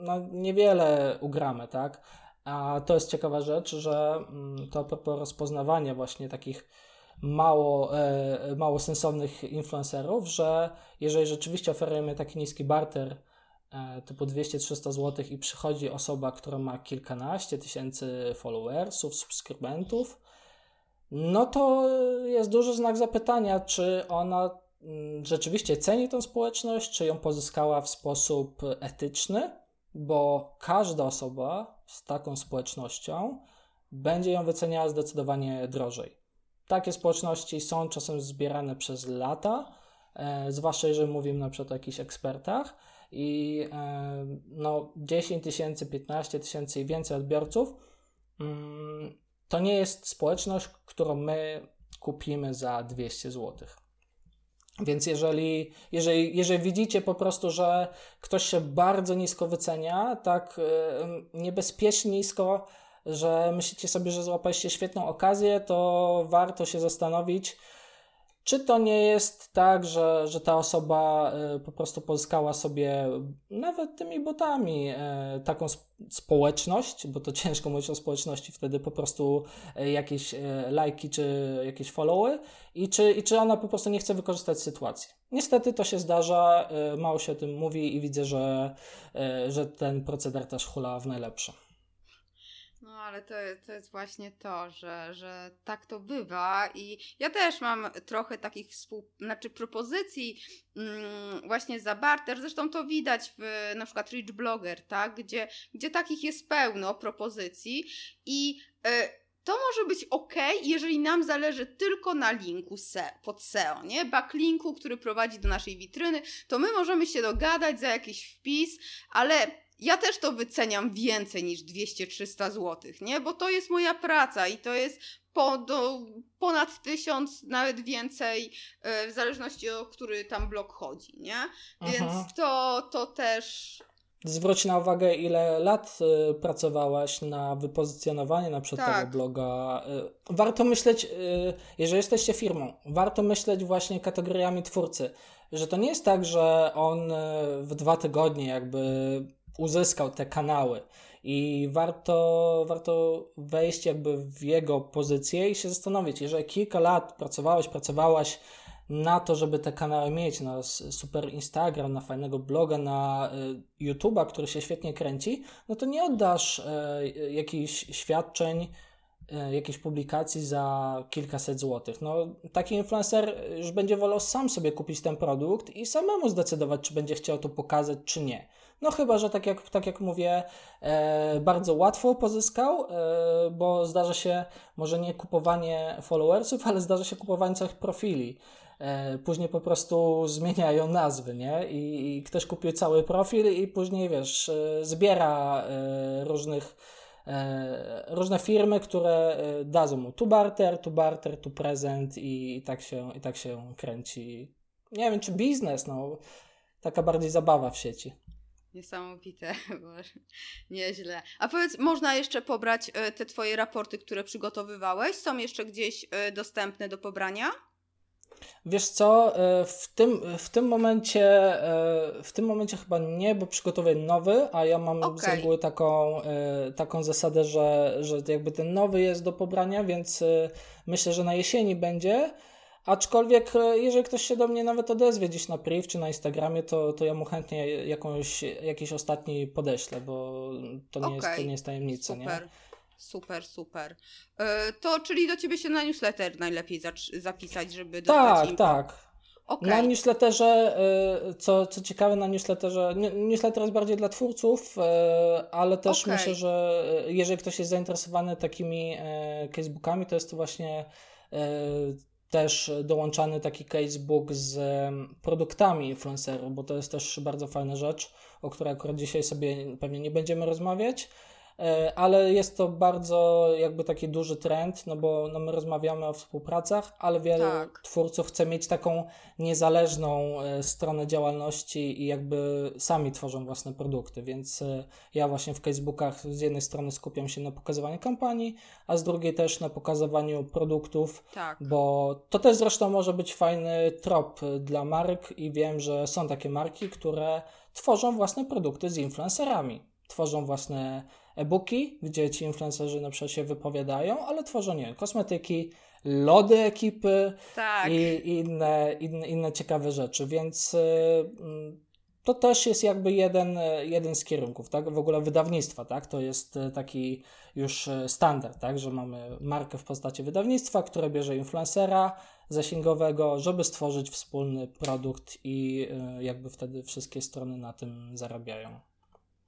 no niewiele ugramy, tak? A to jest ciekawa rzecz, że mm, to propos rozpoznawania właśnie takich mało, e, mało sensownych influencerów, że jeżeli rzeczywiście oferujemy taki niski barter, typu 200-300 zł i przychodzi osoba, która ma kilkanaście tysięcy followersów, subskrybentów, no to jest duży znak zapytania, czy ona mm, rzeczywiście ceni tę społeczność, czy ją pozyskała w sposób etyczny, bo każda osoba z taką społecznością będzie ją wyceniała zdecydowanie drożej. Takie społeczności są czasem zbierane przez lata, e, zwłaszcza jeżeli mówimy na przykład o jakichś ekspertach, i no, 10 tysięcy, 15 tysięcy i więcej odbiorców, mm, to nie jest społeczność, którą my kupimy za 200 zł. Więc jeżeli, jeżeli, jeżeli widzicie po prostu, że ktoś się bardzo nisko wycenia, tak niebezpiecznie nisko, że myślicie sobie, że złapaliście świetną okazję, to warto się zastanowić, czy to nie jest tak, że, że ta osoba e, po prostu pozyskała sobie nawet tymi botami e, taką społeczność, bo to [LAUGHS] ciężko mówić o społeczności, wtedy po prostu e, jakieś lajki czy jakieś followy i czy, i czy ona po prostu nie chce wykorzystać sytuacji. Niestety to się zdarza, mało się o tym mówi i widzę, że, że ten proceder też hula w najlepsze ale to, to jest właśnie to, że, że tak to bywa i ja też mam trochę takich współ, znaczy propozycji mm, właśnie za barter, zresztą to widać w na przykład Rich Blogger, tak, gdzie, gdzie takich jest pełno propozycji i y, to może być ok, jeżeli nam zależy tylko na linku se, pod SEO, nie? Backlinku, który prowadzi do naszej witryny, to my możemy się dogadać za jakiś wpis, ale ja też to wyceniam więcej niż 200-300 zł, nie? Bo to jest moja praca i to jest po, do, ponad tysiąc, nawet więcej, e, w zależności o który tam blok chodzi, nie? Więc Aha. to, to też Zwróć na uwagę, ile lat y, pracowałaś na wypozycjonowanie na przykład tak. tego bloga. Y, warto myśleć, jeżeli jesteście firmą, warto myśleć właśnie kategoriami twórcy, że to nie jest tak, że on w dwa tygodnie jakby uzyskał te kanały i warto, warto wejść jakby w jego pozycję i się zastanowić, jeżeli kilka lat pracowałeś, pracowałaś na to, żeby te kanały mieć, na super Instagram, na fajnego bloga, na y, YouTube'a, który się świetnie kręci, no to nie oddasz y, jakichś świadczeń, y, jakiejś publikacji za kilkaset złotych. No, taki influencer już będzie wolał sam sobie kupić ten produkt i samemu zdecydować, czy będzie chciał to pokazać, czy nie. No chyba, że tak jak, tak jak mówię, e, bardzo łatwo pozyskał, e, bo zdarza się może nie kupowanie followersów, ale zdarza się kupowanie całych profili. E, później po prostu zmieniają nazwy, nie? I, I, ktoś kupił cały profil i później, wiesz, e, zbiera e, różnych różne firmy, które dadzą mu tu barter, tu barter, tu prezent i, i, tak się, i tak się kręci. Nie wiem, czy biznes, no, taka bardziej zabawa w sieci. Niesamowite, [LAUGHS] nieźle. A powiedz, można jeszcze pobrać te twoje raporty, które przygotowywałeś? Są jeszcze gdzieś dostępne do pobrania? Wiesz co, e, w tym, w tym momencie e, w tym momencie chyba nie, bo przygotowuję nowy, a ja mam okay. z reguły taką, e, taką zasadę, że, że jakby ten nowy jest do pobrania, więc myślę, że na jesieni będzie. Aczkolwiek, jeżeli ktoś się do mnie nawet odezwie gdzieś na priv czy na Instagramie, to, to ja mu chętnie jakąś, jakiś ostatni podeślę, bo to nie, okay. jest, to nie jest tajemnica. Super. Nie? Super, super. E, to czyli do ciebie się na newsletter najlepiej zapisać, żeby dostać Tak, info. tak. Okay. Na newsletterze, e, co, co ciekawe, na newsletterze, newsletter jest bardziej dla twórców, e, ale też okay. myślę, że jeżeli ktoś jest zainteresowany takimi casebookami, to jest to właśnie też dołączany taki casebook z produktami influencerów, bo to jest też bardzo fajna rzecz, o której akurat dzisiaj sobie pewnie nie będziemy rozmawiać, ale jest to bardzo jakby taki duży trend, no bo no my rozmawiamy o współpracach, ale wielu tak. twórców chce mieć taką niezależną e, stronę działalności i jakby sami tworzą własne produkty, więc e, ja właśnie w Facebookach z jednej strony skupiam się na pokazywaniu kampanii, a z drugiej też na pokazywaniu produktów, tak. bo to też zresztą może być fajny trop dla mark i wiem, że są takie marki, które tworzą własne produkty z influencerami, tworzą własne e-booki, gdzie ci influencerzy na przykład się wypowiadają, ale tworzą, nie kosmetyki, lody ekipy tak. i inne, inne, inne ciekawe rzeczy, więc y, mm, to też jest jakby jeden, jeden z kierunków, tak? W ogóle wydawnictwa, tak? To jest y, taki już standard, tak? Że mamy markę w postaci wydawnictwa, które bierze influencera zasięgowego, żeby stworzyć wspólny produkt i jakby wtedy wszystkie strony na tym zarabiają.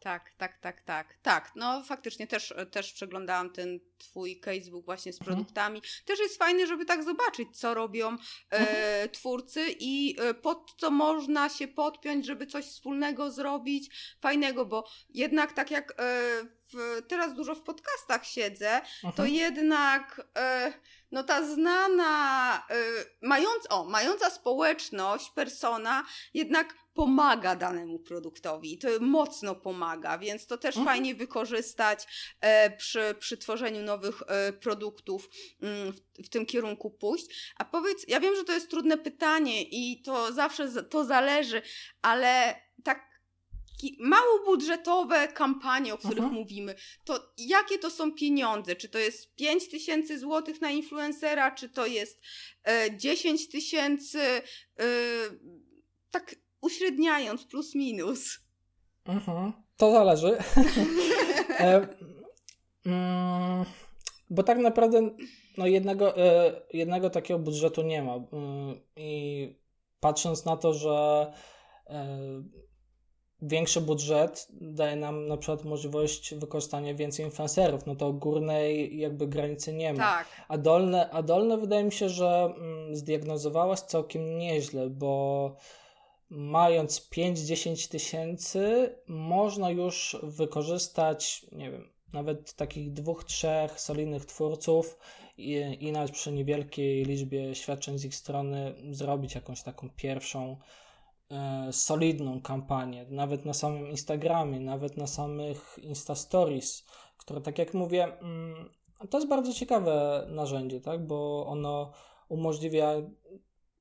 Tak, tak, tak, tak. Tak, no faktycznie też, też przeglądałam ten twój casebook właśnie z mhm. produktami. Też jest fajny, żeby tak zobaczyć, co robią e, mhm. twórcy i e, pod co można się podpiąć, żeby coś wspólnego zrobić, fajnego, bo jednak tak jak e, w, teraz dużo w podcastach siedzę, to mhm. jednak e, no ta znana, e, mając, o, mająca społeczność, persona, jednak pomaga danemu produktowi. To mocno pomaga, więc to też mhm. fajnie wykorzystać e, przy, przy tworzeniu nowych e, produktów mm, w, w, tym kierunku pójść. A powiedz, ja wiem, że to jest trudne pytanie i to zawsze to zależy, ale tak mało budżetowe kampanie, o których mówimy, to jakie to są pieniądze? Czy to jest 5 tysięcy złotych na influencera, czy to jest e, 10 tysięcy? E, tak uśredniając, plus minus. Mhm, to zależy. [LAUGHS] e, mm, bo tak naprawdę no jednego, e, jednego takiego budżetu nie ma. E, I patrząc na to, że e, większy budżet daje nam na przykład możliwość wykorzystania więcej influencerów, no to górnej jakby granicy nie ma. Tak. A dolne, a dolne wydaje mi się, że mm, zdiagnozowałaś całkiem nieźle, bo mając 5-10 tysięcy można już wykorzystać, nie wiem, nawet takich dwóch, trzech solidnych twórców i, i nawet przy niewielkiej liczbie świadczeń z ich strony zrobić jakąś taką pierwszą solidną kampanię, nawet na samym Instagramie, nawet na samych Insta Stories, które tak jak mówię, mm, to jest bardzo ciekawe narzędzie, tak, bo ono umożliwia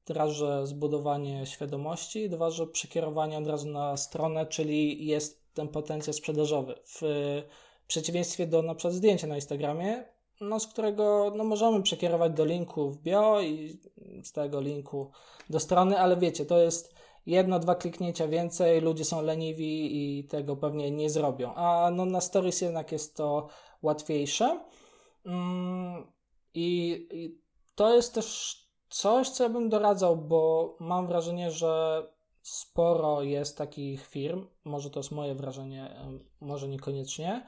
raz, że zbudowanie świadomości, dwa, że przekierowanie od razu na stronę, czyli jest ten potencjał sprzedażowy. W przeciwieństwie do na przykład zdjęcia na Instagramie, no, z którego no, możemy przekierować do linku w bio i z tego linku do strony, ale wiecie, to jest jedno, dwa kliknięcia więcej, ludzie są leniwi i tego pewnie nie zrobią. A no, na stories jednak jest to łatwiejsze. Mm, i, I to jest też coś, co ja bym doradzał, bo mam wrażenie, że sporo jest takich firm, może to jest moje wrażenie, może niekoniecznie,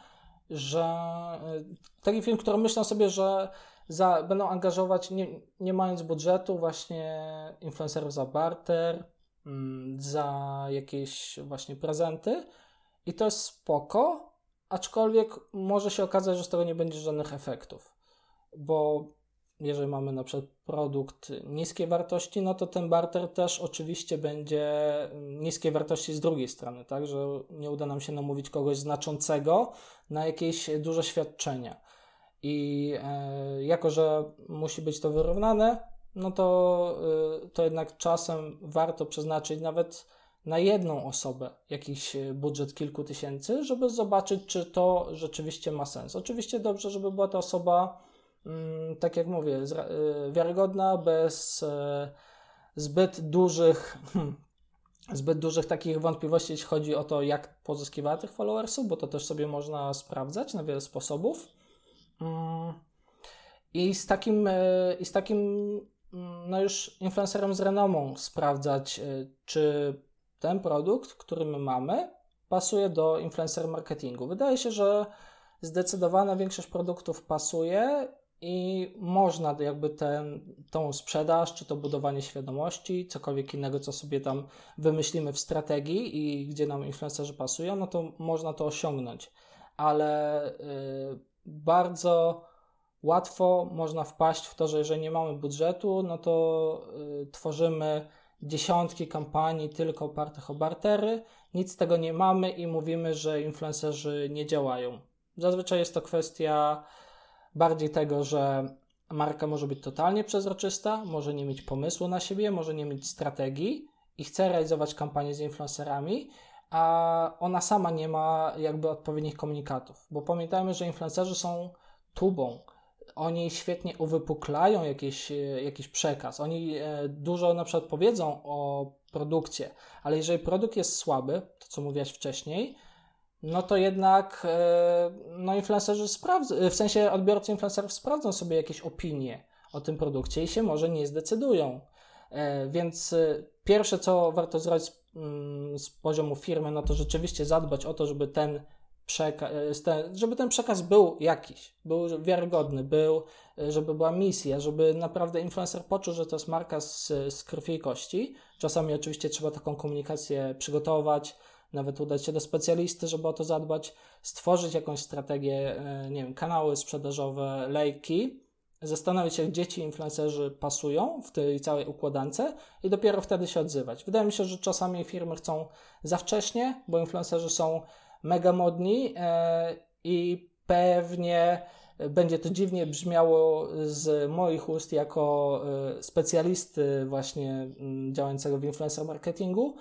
że e, takich firm, które myślą sobie, że za, będą angażować, nie, nie mając budżetu, właśnie influencerów za barter, za jakieś właśnie prezenty i to jest spoko, aczkolwiek może się okazać, że z tego nie będzie żadnych efektów, bo jeżeli mamy na przykład produkt niskiej wartości, no to ten barter też oczywiście będzie niskiej wartości z drugiej strony, tak, że nie uda nam się namówić kogoś znaczącego na jakieś duże świadczenia. I e, jako, że musi być to wyrównane, no to, e, to jednak czasem warto przeznaczyć nawet na jedną osobę jakiś budżet kilku tysięcy, żeby zobaczyć, czy to rzeczywiście ma sens. Oczywiście dobrze, żeby była to osoba Mm, tak jak mówię, y, wiarygodna, bez zbyt dużych, hmm, zbyt dużych takich wątpliwości, jeśli chodzi o to, jak pozyskiwała tych followersów, bo to też sobie można sprawdzać na wiele sposobów. Mm, I z takim, i z takim no już influencerem z renomą sprawdzać, e, czy ten produkt, który my mamy, pasuje do influencer marketingu. Wydaje się, że zdecydowana większość produktów pasuje i można jakby ten, tą sprzedaż, czy to budowanie świadomości, cokolwiek innego, co sobie tam wymyślimy w strategii i gdzie nam influencerzy pasują, no to można to osiągnąć. Ale y, bardzo łatwo można wpaść w to, że jeżeli nie mamy budżetu, no to y, tworzymy dziesiątki kampanii tylko opartych o bartery, nic z tego nie mamy i mówimy, że influencerzy nie działają. Zazwyczaj jest to kwestia bardziej tego, że marka może być totalnie przezroczysta, może nie mieć pomysłu na siebie, może nie mieć strategii i chce realizować kampanię z influencerami, a ona sama nie ma jakby odpowiednich komunikatów. Bo pamiętajmy, że influencerzy są tubą. Oni świetnie uwypuklają jakiś, jakiś przekaz. Oni e, dużo na przykład powiedzą o produkcie, ale jeżeli produkt jest słaby, to co mówiłaś wcześniej, no to jednak e, no influencerzy sprawdzą, w sensie odbiorcy influencerów sprawdzą sobie jakieś opinie o tym produkcie i się może nie zdecydują. E, więc e, pierwsze, co warto zrobić mm, z poziomu firmy, no to rzeczywiście zadbać o to, żeby ten przekaz, żeby ten przekaz był jakiś, był wiarygodny, był, żeby była misja, żeby naprawdę influencer poczuł, że to jest marka z, z krwi i kości. Czasami oczywiście trzeba taką komunikację przygotować, nawet udać się do specjalisty, żeby o to zadbać, stworzyć jakąś strategię, e, nie wiem, kanały sprzedażowe, lejki, zastanowić się, gdzie ci influencerzy pasują w tej całej układance i dopiero wtedy się odzywać. Wydaje mi się, że czasami firmy chcą za wcześnie, bo influencerzy są mega modni e, i pewnie będzie to dziwnie brzmiało z moich ust jako e, specjalisty właśnie mm, działającego w influencer marketingu,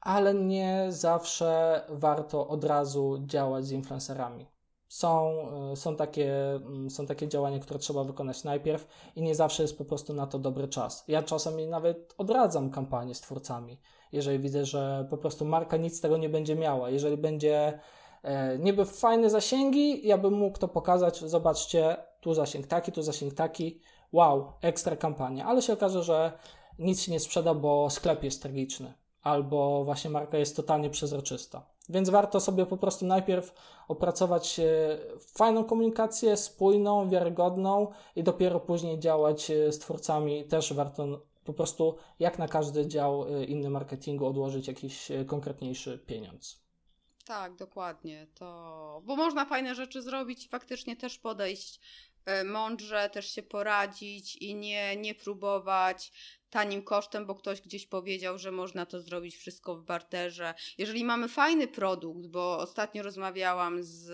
ale nie zawsze warto od razu działać z influencerami. Są, y, są, takie, mm, są takie działania, które trzeba wykonać najpierw i nie zawsze jest po prostu na to dobry czas. Ja czasami nawet odradzam kampanię z twórcami, jeżeli widzę, że po prostu marka nic z tego nie będzie miała. Jeżeli będzie e, niby fajne zasięgi, ja bym mógł to pokazać, zobaczcie, tu zasięg taki, tu zasięg taki, wow, ekstra kampania, ale się okaże, że nic się nie sprzeda, bo sklep jest tragiczny albo właśnie marka jest totalnie przezroczysta. Więc warto sobie po prostu najpierw opracować e, fajną komunikację, spójną, wiarygodną i dopiero później działać e, z twórcami. Też warto po prostu, jak na każdy dział e, inny marketingu, odłożyć jakiś konkretniejszy pieniądz. Tak, dokładnie. To, bo można fajne rzeczy zrobić i faktycznie też podejść mądrze, też się poradzić i nie, nie próbować tanim kosztem, bo ktoś gdzieś powiedział, że można to zrobić wszystko w barterze. Jeżeli mamy fajny produkt, bo ostatnio rozmawiałam z,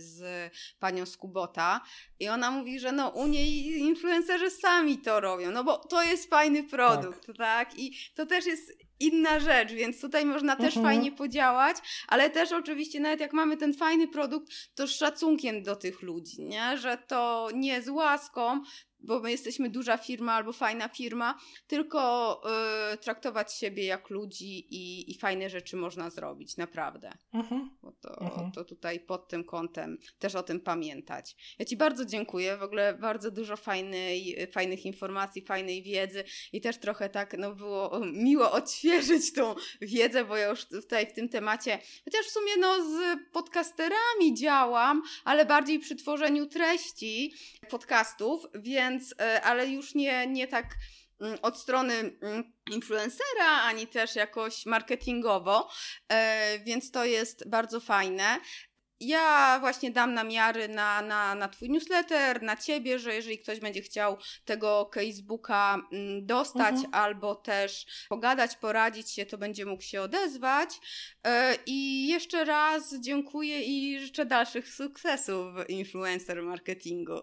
z panią Skubota i ona mówi, że no u niej influencerzy sami to robią, no bo to jest fajny produkt, tak? tak? I to też jest inna rzecz, więc tutaj można też mhm. fajnie podziałać, ale też oczywiście nawet jak mamy ten fajny produkt, to z szacunkiem do tych ludzi, nie? Że to nie z łaską, bo my jesteśmy duża firma albo fajna firma, tylko y, traktować siebie jak ludzi i, i fajne rzeczy można zrobić, naprawdę. Mhm. To, mhm. to tutaj pod tym kątem też o tym pamiętać. Ja Ci bardzo dziękuję, w ogóle bardzo dużo fajnej, fajnych informacji, fajnej wiedzy i też trochę tak no, było miło odświeżyć tą wiedzę, bo ja już tutaj w tym temacie, chociaż w sumie no, z podcasterami działam, ale bardziej przy tworzeniu treści podcastów, więc więc, e, ale już nie, nie tak mm, od strony mm, influencera, ani też jakoś marketingowo, e, więc to jest bardzo fajne. Ja właśnie dam namiary na, na, na Twój newsletter, na Ciebie, że jeżeli ktoś będzie chciał tego Facebooka mm, dostać mhm. albo też pogadać, poradzić się, to będzie mógł się odezwać. E, I jeszcze raz dziękuję i życzę dalszych sukcesów w influencer marketingu.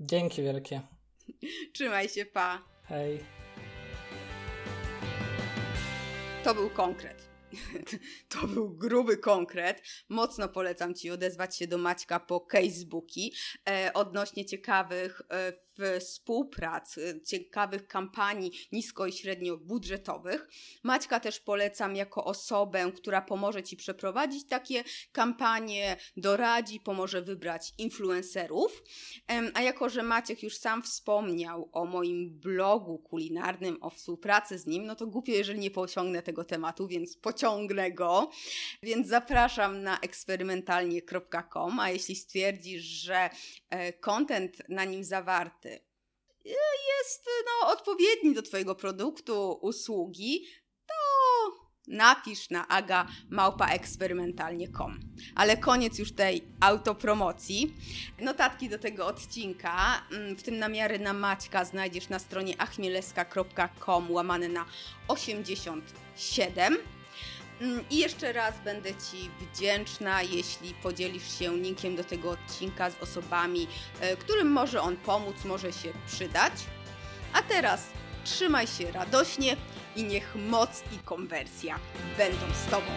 Dzięki wielkie. Trzymaj się, pa. Hej. To był konkret. [LAUGHS] To był gruby konkret. Mocno polecam Ci odezwać się do Maćka po Facebooki e, odnośnie ciekawych e, współprac, e, ciekawych kampanii nisko i średnio budżetowych. Maćka też polecam jako osobę, która pomoże Ci przeprowadzić takie kampanie, doradzi, pomoże wybrać influencerów. A jako, że Maciek już sam wspomniał o moim blogu kulinarnym, o współpracy z nim, no to głupio, jeżeli nie pociągnę tego tematu, więc pociągnę go. Więc zapraszam na eksperymentalnie.com, a jeśli stwierdzisz, że kontent na nim zawarty jest no, odpowiedni do Twojego produktu, usługi, to napisz na aga.małpaeksperymentalnie.com. Ale koniec już tej autopromocji. Notatki do tego odcinka, mm, w tym namiary na Maćka znajdziesz na stronie achmieleska.com łamane na 87. Mm, I jeszcze raz będę Ci wdzięczna, jeśli podzielisz się linkiem do tego odcinka z osobami, e, którym może on pomóc, może się przydać. A teraz trzymaj się radośnie i niech moc i konwersja będą z Tobą.